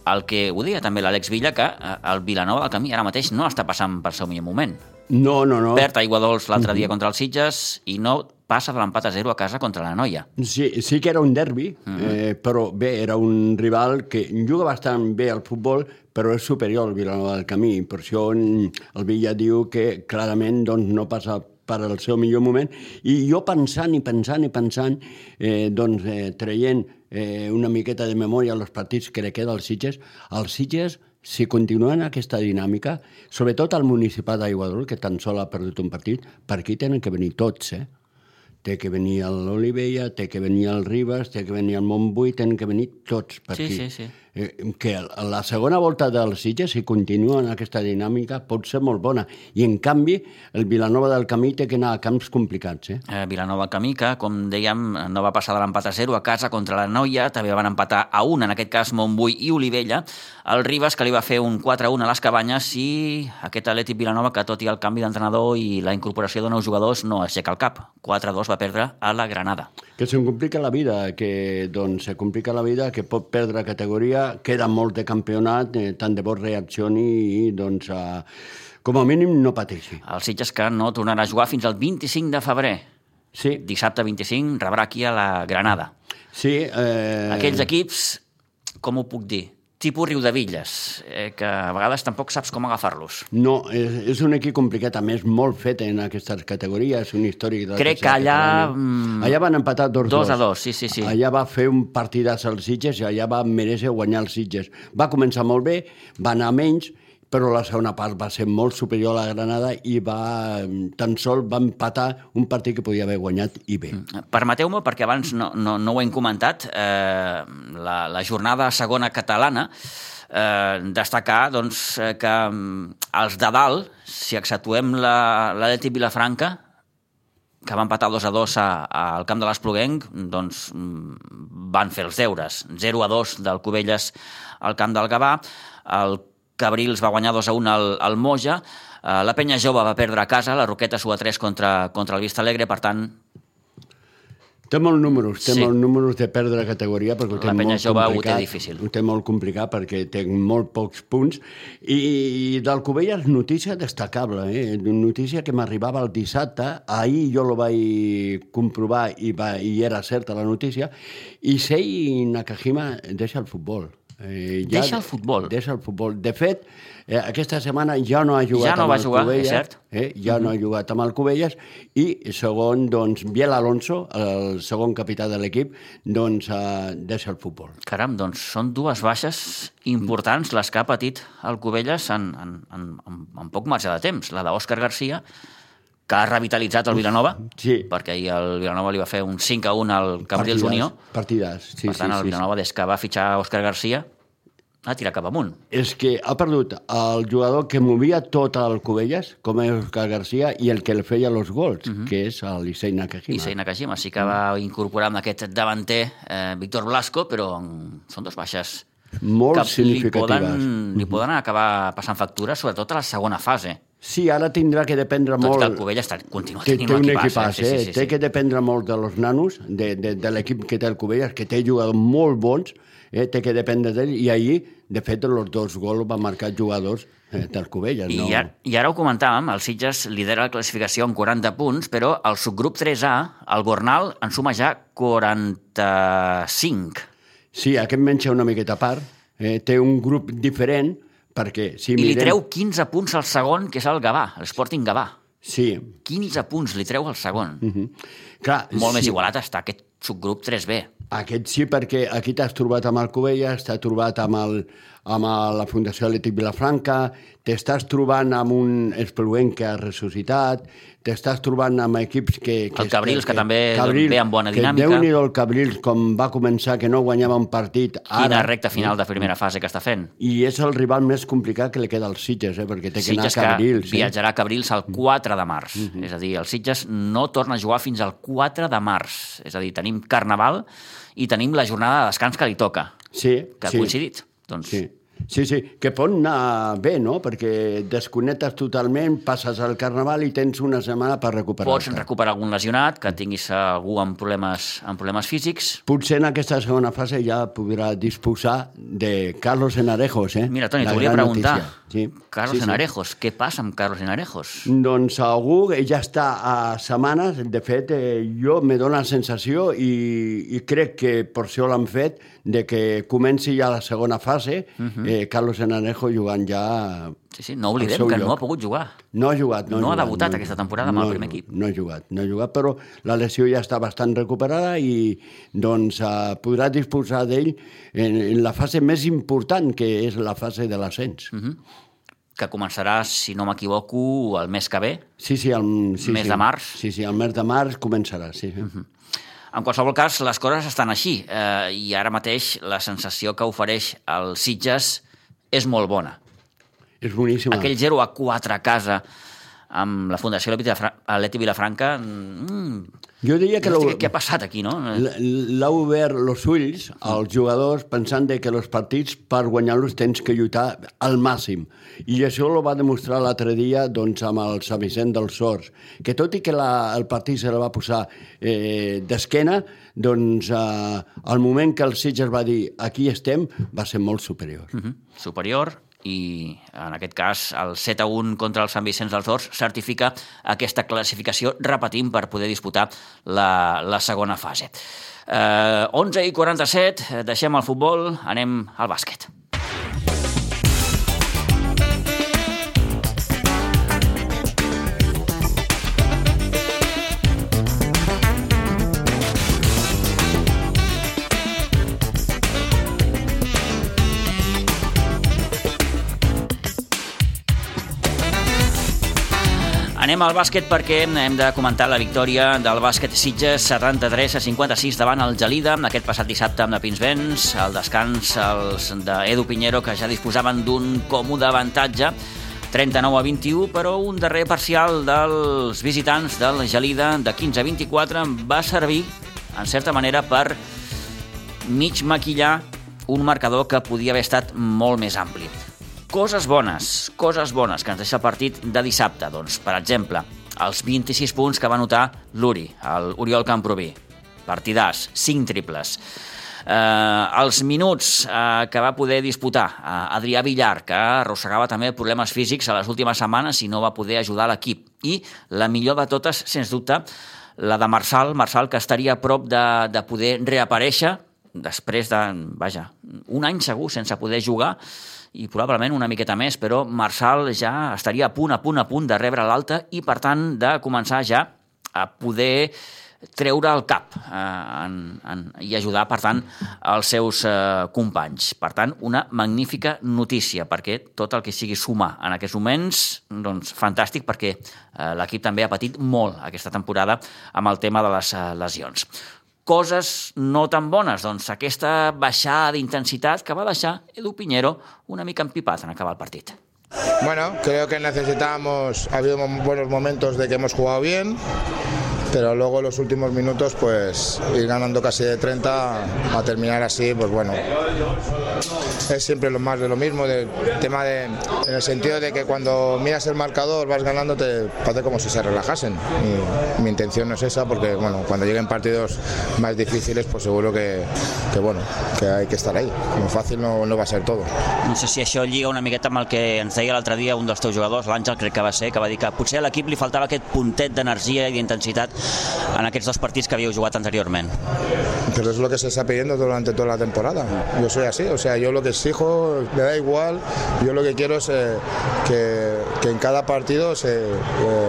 el que ho deia també l'Àlex Villa, que eh, el Vilanova del Camí ara mateix no està passant per seu millor moment. No, no, no. Perd aigua dolç l'altre dia contra els Sitges i no passa de l'empat a zero a casa contra la Noia. Sí, sí que era un derbi, uh -huh. eh, però bé, era un rival que juga bastant bé al futbol, però és superior al Vilanova del Camí. Per això el Villa diu que clarament doncs, no passa per al seu millor moment. I jo pensant i pensant i pensant, eh, doncs, eh, traient eh, una miqueta de memòria als partits que li queda als Sitges, els Sitges si continuen aquesta dinàmica, sobretot al municipal d'Aiguadol, que tan sol ha perdut un partit, per aquí tenen que venir tots, eh? Té que venir l'Olivella, té que venir el Ribes, té que venir el Montbui, tenen que venir tots per sí, aquí. Sí, sí. eh, que la segona volta del Sitges, si continua en aquesta dinàmica, pot ser molt bona. I, en canvi, el Vilanova del Camí té que anar a camps complicats. Eh? Eh, Vilanova Camí, que, com dèiem, no va passar de l'empat a 0 a casa contra la Noia, també van empatar a 1, en aquest cas Montbui i Olivella. El Ribas, que li va fer un 4-1 a les Cabanyes, i aquest Atlètic Vilanova, que tot i el canvi d'entrenador i la incorporació de nous jugadors, no aixeca el cap. 4-2 va perdre a la Granada. Que se'n complica la vida, que doncs, se complica la vida, que pot perdre categoria, queda molt de campionat, eh, tant de bo reaccioni i, doncs, eh, com a mínim no pateixi. El Sitges que no tornarà a jugar fins al 25 de febrer. Sí, Dissabte 25 rebrà aquí a la Granada. sí. Eh... Aquells equips, com ho puc dir? Tipus Riudevilles, eh, que a vegades tampoc saps com agafar-los. No, és, és un equip complicat, a més, molt fet en aquestes categories, un històric... de Crec que allà, categoria. mm, Allà van empatar 2-2. dos a dos, sí, sí, sí. Allà va fer un partidàs als Sitges i allà va mereixer guanyar els Sitges. Va començar molt bé, va anar menys, però la segona part va ser molt superior a la Granada i va, tan sol va empatar un partit que podia haver guanyat i bé. Permeteu-me, perquè abans no, no, no ho hem comentat, eh, la, la jornada segona catalana, eh, destacar doncs, eh, que mm, els de dalt, si exceptuem la- l'Atleti Vilafranca, que va empatar 2 a 2 a, a, al camp de l'Espluguenc, doncs mm, van fer els deures. 0 a 2 del Cubelles al camp del Gavà, el Cabrils va guanyar 2 a 1 al, al Moja, eh, la Penya Jove va perdre a casa, la Roqueta sua 3 contra, contra el Vista Alegre, per tant, Té molts números, té Sí. molts números de perdre categoria perquè ho té La penya molt jove ho té difícil. Ho té molt complicat perquè té molt pocs punts. I, i del Covelles, notícia destacable, eh? notícia que m'arribava el dissabte, ahir jo lo vaig comprovar i, va, i era certa la notícia, i Sei Nakajima deixa el futbol. Eh, Deixa el futbol? Deixa el futbol. De fet, eh, aquesta setmana ja no ha jugat Ja no amb va el jugar, és Cubelles, cert. Eh? Ja no ha jugat amb el Cubelles i segon, doncs, Biel Alonso, el segon capità de l'equip, doncs eh, deixa el futbol. Caram, doncs són dues baixes importants les que ha patit el Cubelles en, en, en, en, en poc marge de temps. La d'Òscar Garcia, que ha revitalitzat el Vilanova, Sí. perquè ahir el Vilanova li va fer un 5 a 1 al Cambrils Partidàs, Unió. Partidàs, sí, per tant, sí, el sí, Vilanova, des que va fitxar Òscar Garcia, ha tirat cap amunt. És que ha perdut el jugador que movia tot el Cubelles, com és Oscar Garcia, i el que li feia els gols, que és l'Issei Nakajima. I Sei Nakajima sí que va incorporar amb aquest davanter eh, Víctor Blasco, però són dos baixes Molt que li significatives. poden, li poden acabar passant factura, sobretot a la segona fase. Sí, ara tindrà que dependre Tot i molt... que el Cubelles està, continua Té, tenint té un equipàs, equipàs, eh? Sí, sí, sí, té que dependre molt de los nanos, de, de, de l'equip que té el Cubelles, que té jugadors molt bons, eh? té que dependre d'ell, i ahir, de fet, els dos gols van marcar jugadors eh, del. I, no? ara, I ara ho comentàvem, el Sitges lidera la classificació amb 40 punts, però el subgrup 3A, el Gornal, en suma ja 45. Sí, aquest menja una miqueta a part, eh? té un grup diferent, perquè si I li mirem... treu 15 punts al segon, que és el Gavà, l'Sporting Gavà. Sí. 15 punts li treu al segon. Mm Mhm. Clar, Molt sí. més igualat està aquest subgrup 3B. Aquest sí, perquè aquí t'has trobat amb el Covelles, t'has trobat amb, el, amb la Fundació Atlètic Vilafranca, t'estàs trobant amb un Espluent que ha ressuscitat, t'estàs trobant amb equips que... que El Cabrils, que també ve amb bona dinàmica. Que Déu-n'hi-do el Cabrils, com va començar, que no guanyava un partit. Quina ara, recta final de primera fase que està fent. I és el rival més complicat que li queda als Sitges, eh? perquè té que anar a Cabrils. que viatjarà a Cabrils el 4 de març. És a dir, el Sitges no torna a jugar fins al 4 de març. És a dir, tenim Carnaval i tenim la jornada de descans que li toca, Eh? Sí, que ha sí. coincidit. Doncs Sí. Sí, sí, que pot anar bé, no? Perquè desconnectes totalment, passes al Carnaval i tens una setmana per recuperar-te. pots recuperar algun lesionat, que tinguis algú amb problemes, amb problemes físics. Potser en aquesta segona fase ja podrà disposar de Carlos Enarejos, eh? Mira, Toni, t'ho volia preguntar. notícia. Sí. Carlos sí, sí. Enarejos, què passa amb Carlos Enarejos? Doncs algú ja està a setmanes, de fet, eh, jo me dóna la sensació i, i crec que per això l'han fet, de que comenci ja la segona fase, uh Mhm. -huh. eh, Carlos Enarejo jugant ja... Sí, sí, no oblidem que no lloc. ha pogut jugar. No ha jugat. No, No ha jugat, debutat aquesta temporada amb el primer equip. No ha jugat, no ha jugat, però la lesió ja està bastant recuperada i doncs eh, podrà disposar d'ell en, en la fase més important, que és la fase de l'ascens. Mm. que començarà, si no m'equivoco, el mes que ve. Sí, sí, el, sí, Mes sí. de març. Sí, sí, el mes de març començarà, sí. sí. Mm -hmm. En qualsevol cas, les coses estan així eh, i ara mateix la sensació que ofereix el Sitges és molt bona. És boníssima. Aquell 0 a 4 a casa amb la Fundació Leti Vilafranca... Mm, jo diria que... No què, què ha passat aquí, no? L'ha obert els ulls als jugadors pensant de que els partits per guanyar-los tens que lluitar al màxim. I això ho va demostrar l'altre dia doncs, amb el Sant Vicent dels Sors, que tot i que la, el partit se la va posar eh, d'esquena, doncs eh, al moment que el Sitges va dir aquí estem, va ser molt superior. Uh -huh. Superior, i en aquest cas el 7 a 1 contra el Sant Vicenç dels Horts certifica aquesta classificació, repetim, per poder disputar la, la segona fase. Eh, 11 i 47, deixem el futbol, anem al bàsquet. Anem al bàsquet perquè hem de comentar la victòria del bàsquet Sitges 73 a 56 davant el Gelida aquest passat dissabte amb de Pinsbens, el descans els d'Edu Pinheiro que ja disposaven d'un còmode avantatge 39 a 21, però un darrer parcial dels visitants del Gelida de 15 a 24 va servir, en certa manera, per mig maquillar un marcador que podia haver estat molt més ampli. Coses bones, coses bones que ens deixa el partit de dissabte. Doncs, per exemple, els 26 punts que va notar l'Uri, el Oriol Camproví. Partidàs, 5 triples. Eh, els minuts eh, que va poder disputar eh, Adrià Villar, que arrossegava també problemes físics a les últimes setmanes i no va poder ajudar l'equip. I la millor de totes, sens dubte, la de Marçal, Marçal que estaria a prop de, de poder reaparèixer després de, vaja, un any segur sense poder jugar i probablement una miqueta més, però Marçal ja estaria a punt, a punt, a punt de rebre l'alta i, per tant, de començar ja a poder treure el cap eh, en, en, i ajudar, per tant, els seus eh, companys. Per tant, una magnífica notícia, perquè tot el que sigui sumar en aquests moments, doncs, fantàstic, perquè eh, l'equip també ha patit molt aquesta temporada amb el tema de les eh, lesions coses no tan bones. Doncs aquesta baixada d'intensitat que va deixar Edu Piñero una mica empipat en acabar el partit. Bueno, creo que necesitamos, ha habido buenos momentos de que hemos jugado bien, pero luego los últimos minutos pues ir ganando casi de 30 a terminar así pues bueno es siempre lo más de lo mismo del tema de en el sentido de que cuando miras el marcador vas ganando te parece como si se relajasen y mi intención no es esa porque bueno cuando lleguen partidos más difíciles pues seguro que, que bueno que hay que estar ahí muy fácil no, no va a ser todo no sé si això lliga una miqueta amb el que ens deia l'altre dia un dels teus jugadors, l'Àngel crec que va ser que va dir que potser a l'equip li faltava aquest puntet d'energia i d'intensitat en aquests dos partits que havíeu jugat anteriorment. Pero es lo que se está pidiendo durante toda la temporada. Yo soy así, o sea, yo lo que exijo me da igual, yo lo que quiero es eh, que, en cada partido eh,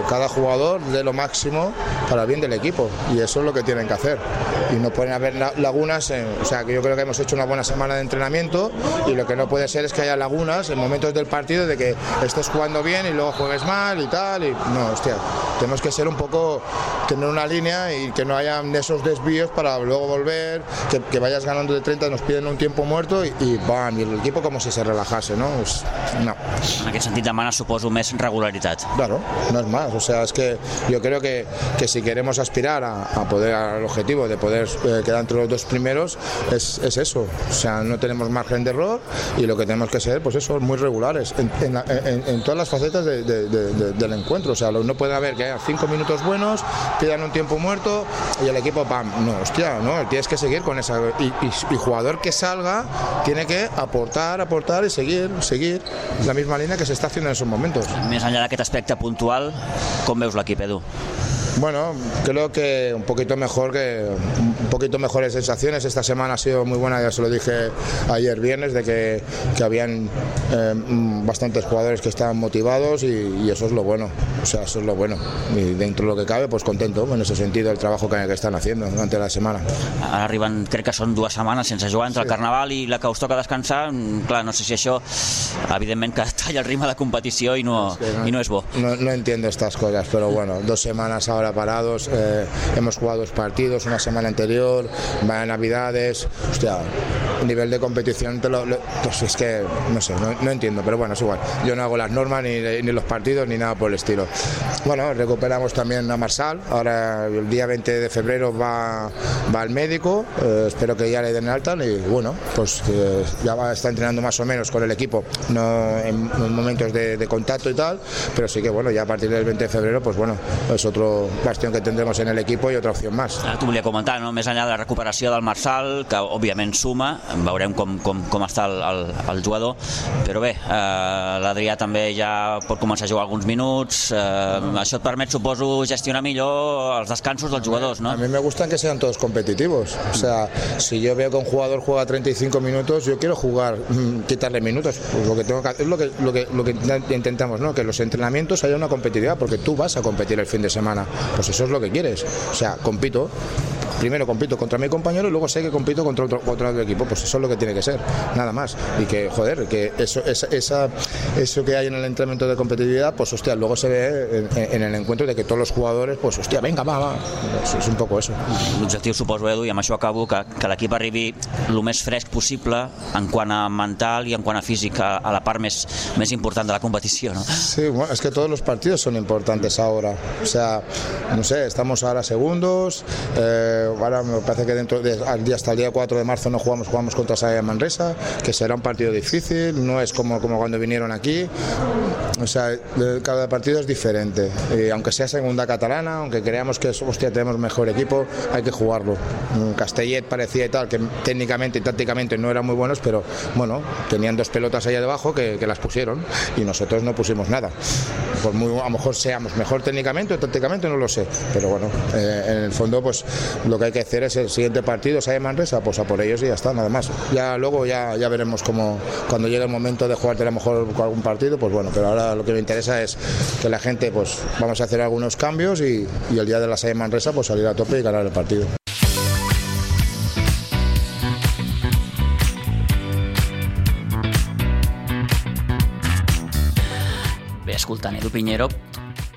cada jugador dé lo máximo para el bien del equipo y eso es lo que tienen que hacer. Y no pueden haber lagunas, en, o sea, que yo creo que hemos hecho una buena semana de entrenamiento y lo que no puede ser es que haya lagunas en momentos del partido de que estés jugando bien y luego juegues mal y tal. Y, no, hostia, tenemos que ser un poco, tener una línea y que no haya esos desvíos para luego volver, que, que vayas ganando de 30, nos piden un tiempo muerto y, y bam, y el equipo como si se relajase, ¿no? Pues, no. En aquest sentit demana, suposo, més regularitat. Claro, no es más. O sea, es que yo creo que, que si queremos aspirar a, a poder al objetivo de poder eh, quedar entre los dos primeros, es, es, eso. O sea, no tenemos margen de error y lo que tenemos que ser, pues eso, muy regulares en, en, en, en todas las facetas de, de, de, del encuentro. O sea, no puede haber que haya cinco minutos buenos, pidan un tiempo muerto y el equipo, pam, no, hostia, no, tienes que seguir con esa. Y, y, y, jugador que salga tiene que aportar, aportar y seguir, seguir la misma línea que se está haciendo en esos momentos. Més enllà d'aquest aspecte puntual, com veus l'equip, Edu? Bueno, creo que un poquito mejor que un poquito mejores sensaciones. Esta semana ha sido muy buena, ya se lo dije ayer viernes, de que, que habían eh, bastantes jugadores que estaban motivados y, y, eso es lo bueno. O sea, eso es lo bueno. Y dentro de lo que cabe, pues contento en ese sentido el trabajo que, que estan haciendo durante la setmana. Ara arriben, crec que són dues setmanes sense jugar entre sí. el Carnaval i la que us toca descansar. Clar, no sé si això, evidentment, que talla el ritme de competició i no, es que no, i no és bo. No, no entiendo estas cosas, pero bueno, dos semanas ahora ahora parados, eh, hemos jugado dos partidos una semana anterior, van a Navidades, hostia, nivel de competición, te lo, lo- pues es que no sé, no, no entiendo, pero bueno, es igual. Yo no hago las normas ni, ni los partidos ni nada por el estilo. Bueno, recuperamos también a Marsal, ahora el día 20 de febrero va, va al médico, eh, espero que ya le den alta y bueno, pues eh, ya va, está entrenando más o menos con el equipo, no en, en momentos de, de contacto y tal, pero sí que bueno, ya a partir del 20 de febrero, pues bueno, es otro bastión que tendremos en el equipo y otra opción más. Ah, T'ho volia comentar, no? més enllà de la recuperació del Marçal, que òbviament suma, veurem com, com, com està el, el, el jugador, però bé, eh, l'Adrià també ja pot començar a jugar alguns minuts, eh, això et permet, suposo, gestionar millor els descansos dels jugadors, no? A mí me gustan que sean todos competitivos. O sea, si yo veo que un jugador juega 35 minutos, yo quiero jugar, mm, quitarle minutos. Pues lo que tengo que hacer es lo que, lo que, lo que intentamos, ¿no? Que los entrenamientos haya una competitividad, porque tú vas a competir el fin de semana. Pues eso es lo que quieres. O sea, compito. Primero compito contra mi compañero y luego sé que compito contra otro, contra otro equipo. Pues eso es lo que tiene que ser, nada más. Y que, joder, que eso, esa, esa- eso que hay en el entrenamiento de competitividad, pues hostia, luego se ve en, en el encuentro de que todos los jugadores, pues hostia, venga, va, va. Es, es un poco eso. L'objectiu, suposo, Edu, i amb això acabo, que, que l'equip arribi el més fresc possible en quant a mental i en quant a físic a, a la part més, més important de la competició, no? Sí, bueno, es que todos los partidos son importantes ahora. O sea, no sé, estamos ahora segundos. eh, ahora me parece que dentro de hasta el día 4 de marzo no jugamos, jugamos contra Saya Manresa, que será un partido difícil, no es como, como cuando vinieron aquí. O sea, cada partido es diferente. Y aunque sea segunda catalana, aunque creamos que hostia, tenemos mejor equipo, hay que jugarlo. Castellet parecía y tal, que técnicamente y tácticamente no eran muy buenos, pero bueno, tenían dos pelotas allá debajo que, que las pusieron y nosotros no pusimos nada. Por muy, a lo mejor seamos mejor técnicamente o tácticamente, no lo sé, pero bueno, eh, en el fondo pues lo que hay que hacer es el siguiente partido, Saya Manresa, pues a por ellos y ya está, nada más. Ya luego ya, ya veremos cómo cuando llegue el momento de jugarte a lo mejor algún partido, pues bueno, pero ahora lo que me interesa es que la gente, pues vamos a hacer algunos cambios y, y el día de la Saya Manresa pues salir a tope y ganar el partido. Escoltant Edu Pinheiro,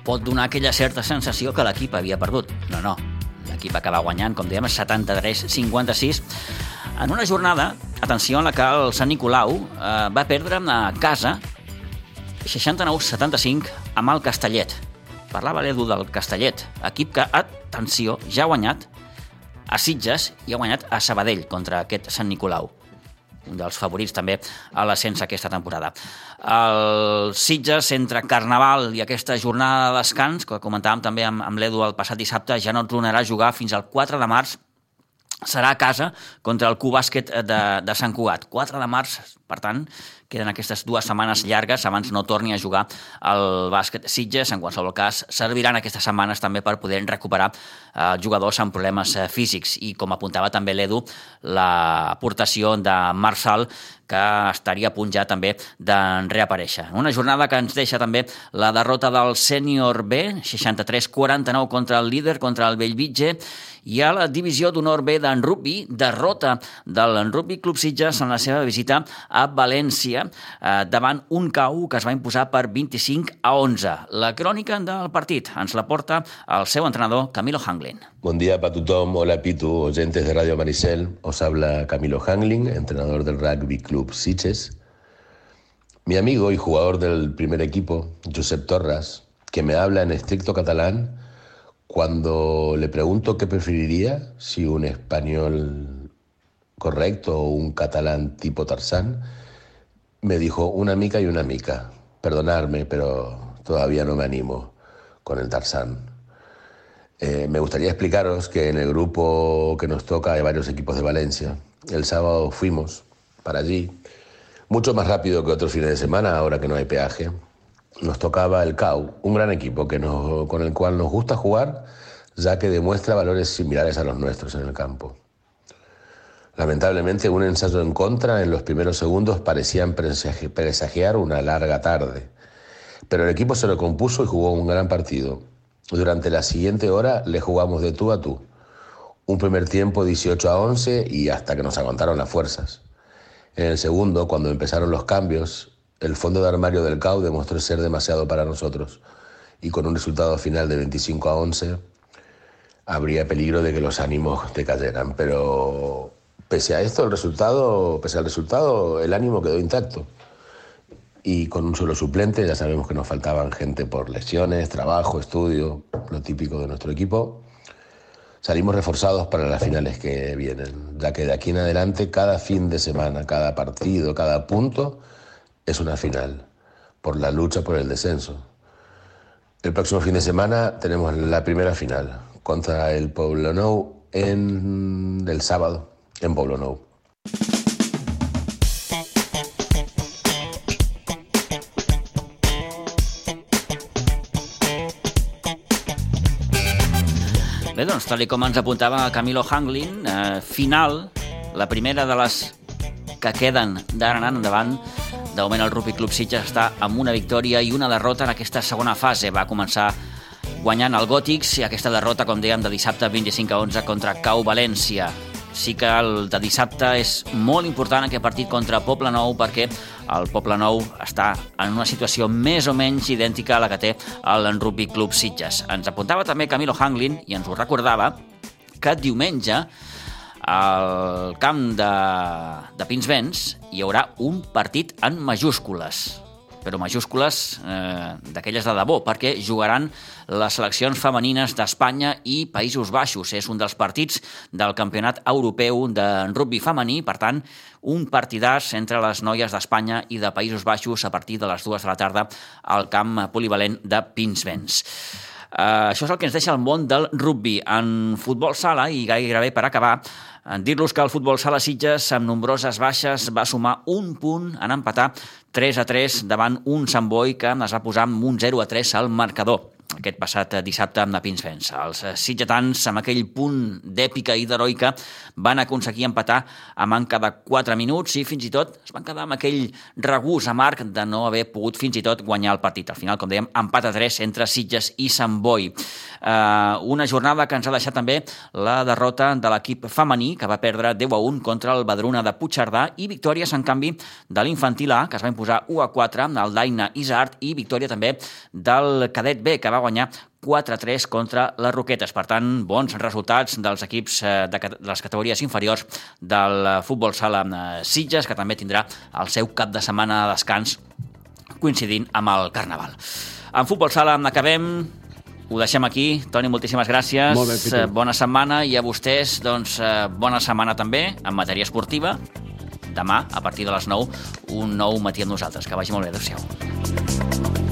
pot donar aquella certa sensació que l'equip havia perdut. No, no, l'equip va acabar guanyant, com dèiem, 73-56, en una jornada, atenció, en la que el Sant Nicolau eh, va perdre a casa 69-75 amb el Castellet. Parlava l'Edu del Castellet, equip que, atenció, ja ha guanyat a Sitges i ha guanyat a Sabadell contra aquest Sant Nicolau un dels favorits també a l'ascens aquesta temporada. El Sitges, entre Carnaval i aquesta jornada de descans, que comentàvem també amb, amb l'Edu el passat dissabte, ja no tornarà a jugar fins al 4 de març, serà a casa contra el Q-Bàsquet de, de Sant Cugat. 4 de març, per tant, queden aquestes dues setmanes llargues abans no torni a jugar el bàsquet Sitges. En qualsevol cas, serviran aquestes setmanes també per poder recuperar eh, jugadors amb problemes eh, físics. I com apuntava també l'Edu, l'aportació de Marçal, que estaria a punt ja també de reaparèixer. Una jornada que ens deixa també la derrota del sènior B, 63-49 contra el líder, contra el Bellvitge, i a la divisió d'honor B d'en rugby, derrota del Rugby Club Sitges en la seva visita a València eh, davant un KU que es va imposar per 25 a 11. La crònica del partit ens la porta el seu entrenador Camilo Hanglin. Buen día para tothom, hola Pitu, oyentes de Radio Maricel. Os habla Camilo Hangling, entrenador del Rugby Club Sitges. Mi amigo y jugador del primer equipo, Josep Torras, que me habla en estricto catalán, cuando le pregunto qué preferiría, si un español correcto o un catalán tipo Tarzán, me dijo una mica y una mica. Perdonadme, pero todavía no me animo con el Tarzán. Eh, me gustaría explicaros que en el grupo que nos toca hay varios equipos de Valencia. El sábado fuimos para allí, mucho más rápido que otros fines de semana, ahora que no hay peaje. Nos tocaba el CAU, un gran equipo que con el cual nos gusta jugar, ya que demuestra valores similares a los nuestros en el campo. Lamentablemente, un ensayo en contra en los primeros segundos presagi- presagiar una larga tarde. Pero el equipo se lo compuso y jugó un gran partido. Durante la siguiente hora le jugamos de tú a tú. Un primer tiempo 18 a 11 y hasta que nos aguantaron las fuerzas. En el segundo, cuando empezaron los cambios, el fondo de armario del CAU demostró ser demasiado para nosotros. Y con un resultado final de 25 a 11, habría peligro de que los ánimos decayeran. Pero pese a esto, el resultado, pese al resultado, el ánimo quedó intacto. Y con un solo suplente, ya sabemos que nos faltaban gente por lesiones, trabajo, estudio, lo típico de nuestro equipo. Salimos reforzados para las finales que vienen, ya que de aquí en adelante cada fin de semana, cada partido, cada punto es una final, por la lucha por el descenso. El próximo fin de semana tenemos la primera final contra el Nou en el sábado en Nou. Bé, doncs, tal com ens apuntava Camilo Hanglin, eh, final, la primera de les que queden d'ara en endavant, de moment el Rugby Club Sitges està amb una victòria i una derrota en aquesta segona fase. Va començar guanyant el Gòtics i aquesta derrota, com dèiem, de dissabte 25 a 11 contra Cau València. Sí que el de dissabte és molt important aquest partit contra Poble Nou perquè el Poble Nou està en una situació més o menys idèntica a la que té el Rugby Club Sitges. Ens apuntava també Camilo Hanglin i ens ho recordava que diumenge al camp de, de Pinsbens hi haurà un partit en majúscules però majúscules eh, d'aquelles de debò, perquè jugaran les seleccions femenines d'Espanya i Països Baixos. És un dels partits del Campionat Europeu de rugby femení, per tant, un partidàs entre les noies d'Espanya i de Països Baixos a partir de les dues de la tarda al camp polivalent de Pinsbens. Uh, això és el que ens deixa el món del rugby. En futbol sala, i gairebé per acabar, dir-los que el futbol sala Sitges, amb nombroses baixes, va sumar un punt en empatar 3 a 3 davant un Sant Boi que es va posar amb un 0 a 3 al marcador aquest passat dissabte amb la Pinsbens. Els sitgetans, amb aquell punt d'èpica i d'heroica, van aconseguir empatar a manca de 4 minuts i fins i tot es van quedar amb aquell regús amarg de no haver pogut fins i tot guanyar el partit. Al final, com dèiem, empat a 3 entre Sitges i Sant Boi. Uh, una jornada que ens ha deixat també la derrota de l'equip femení, que va perdre 10 a 1 contra el Badruna de Puigcerdà, i victòries, en canvi, de l'infantil A, que es va imposar 1 a 4 el Daina Isart, i victòria també del cadet B, que va guanyar 4-3 contra les Roquetes. Per tant, bons resultats dels equips eh, de, les categories inferiors del futbol sala eh, Sitges, que també tindrà el seu cap de setmana de descans coincidint amb el Carnaval. En futbol sala acabem, ho deixem aquí. Toni, moltíssimes gràcies. Molt bé, Pitu. Bona setmana i a vostès, doncs, eh, bona setmana també en matèria esportiva. Demà, a partir de les 9, un nou matí amb nosaltres. Que vagi molt bé. Adéu-siau.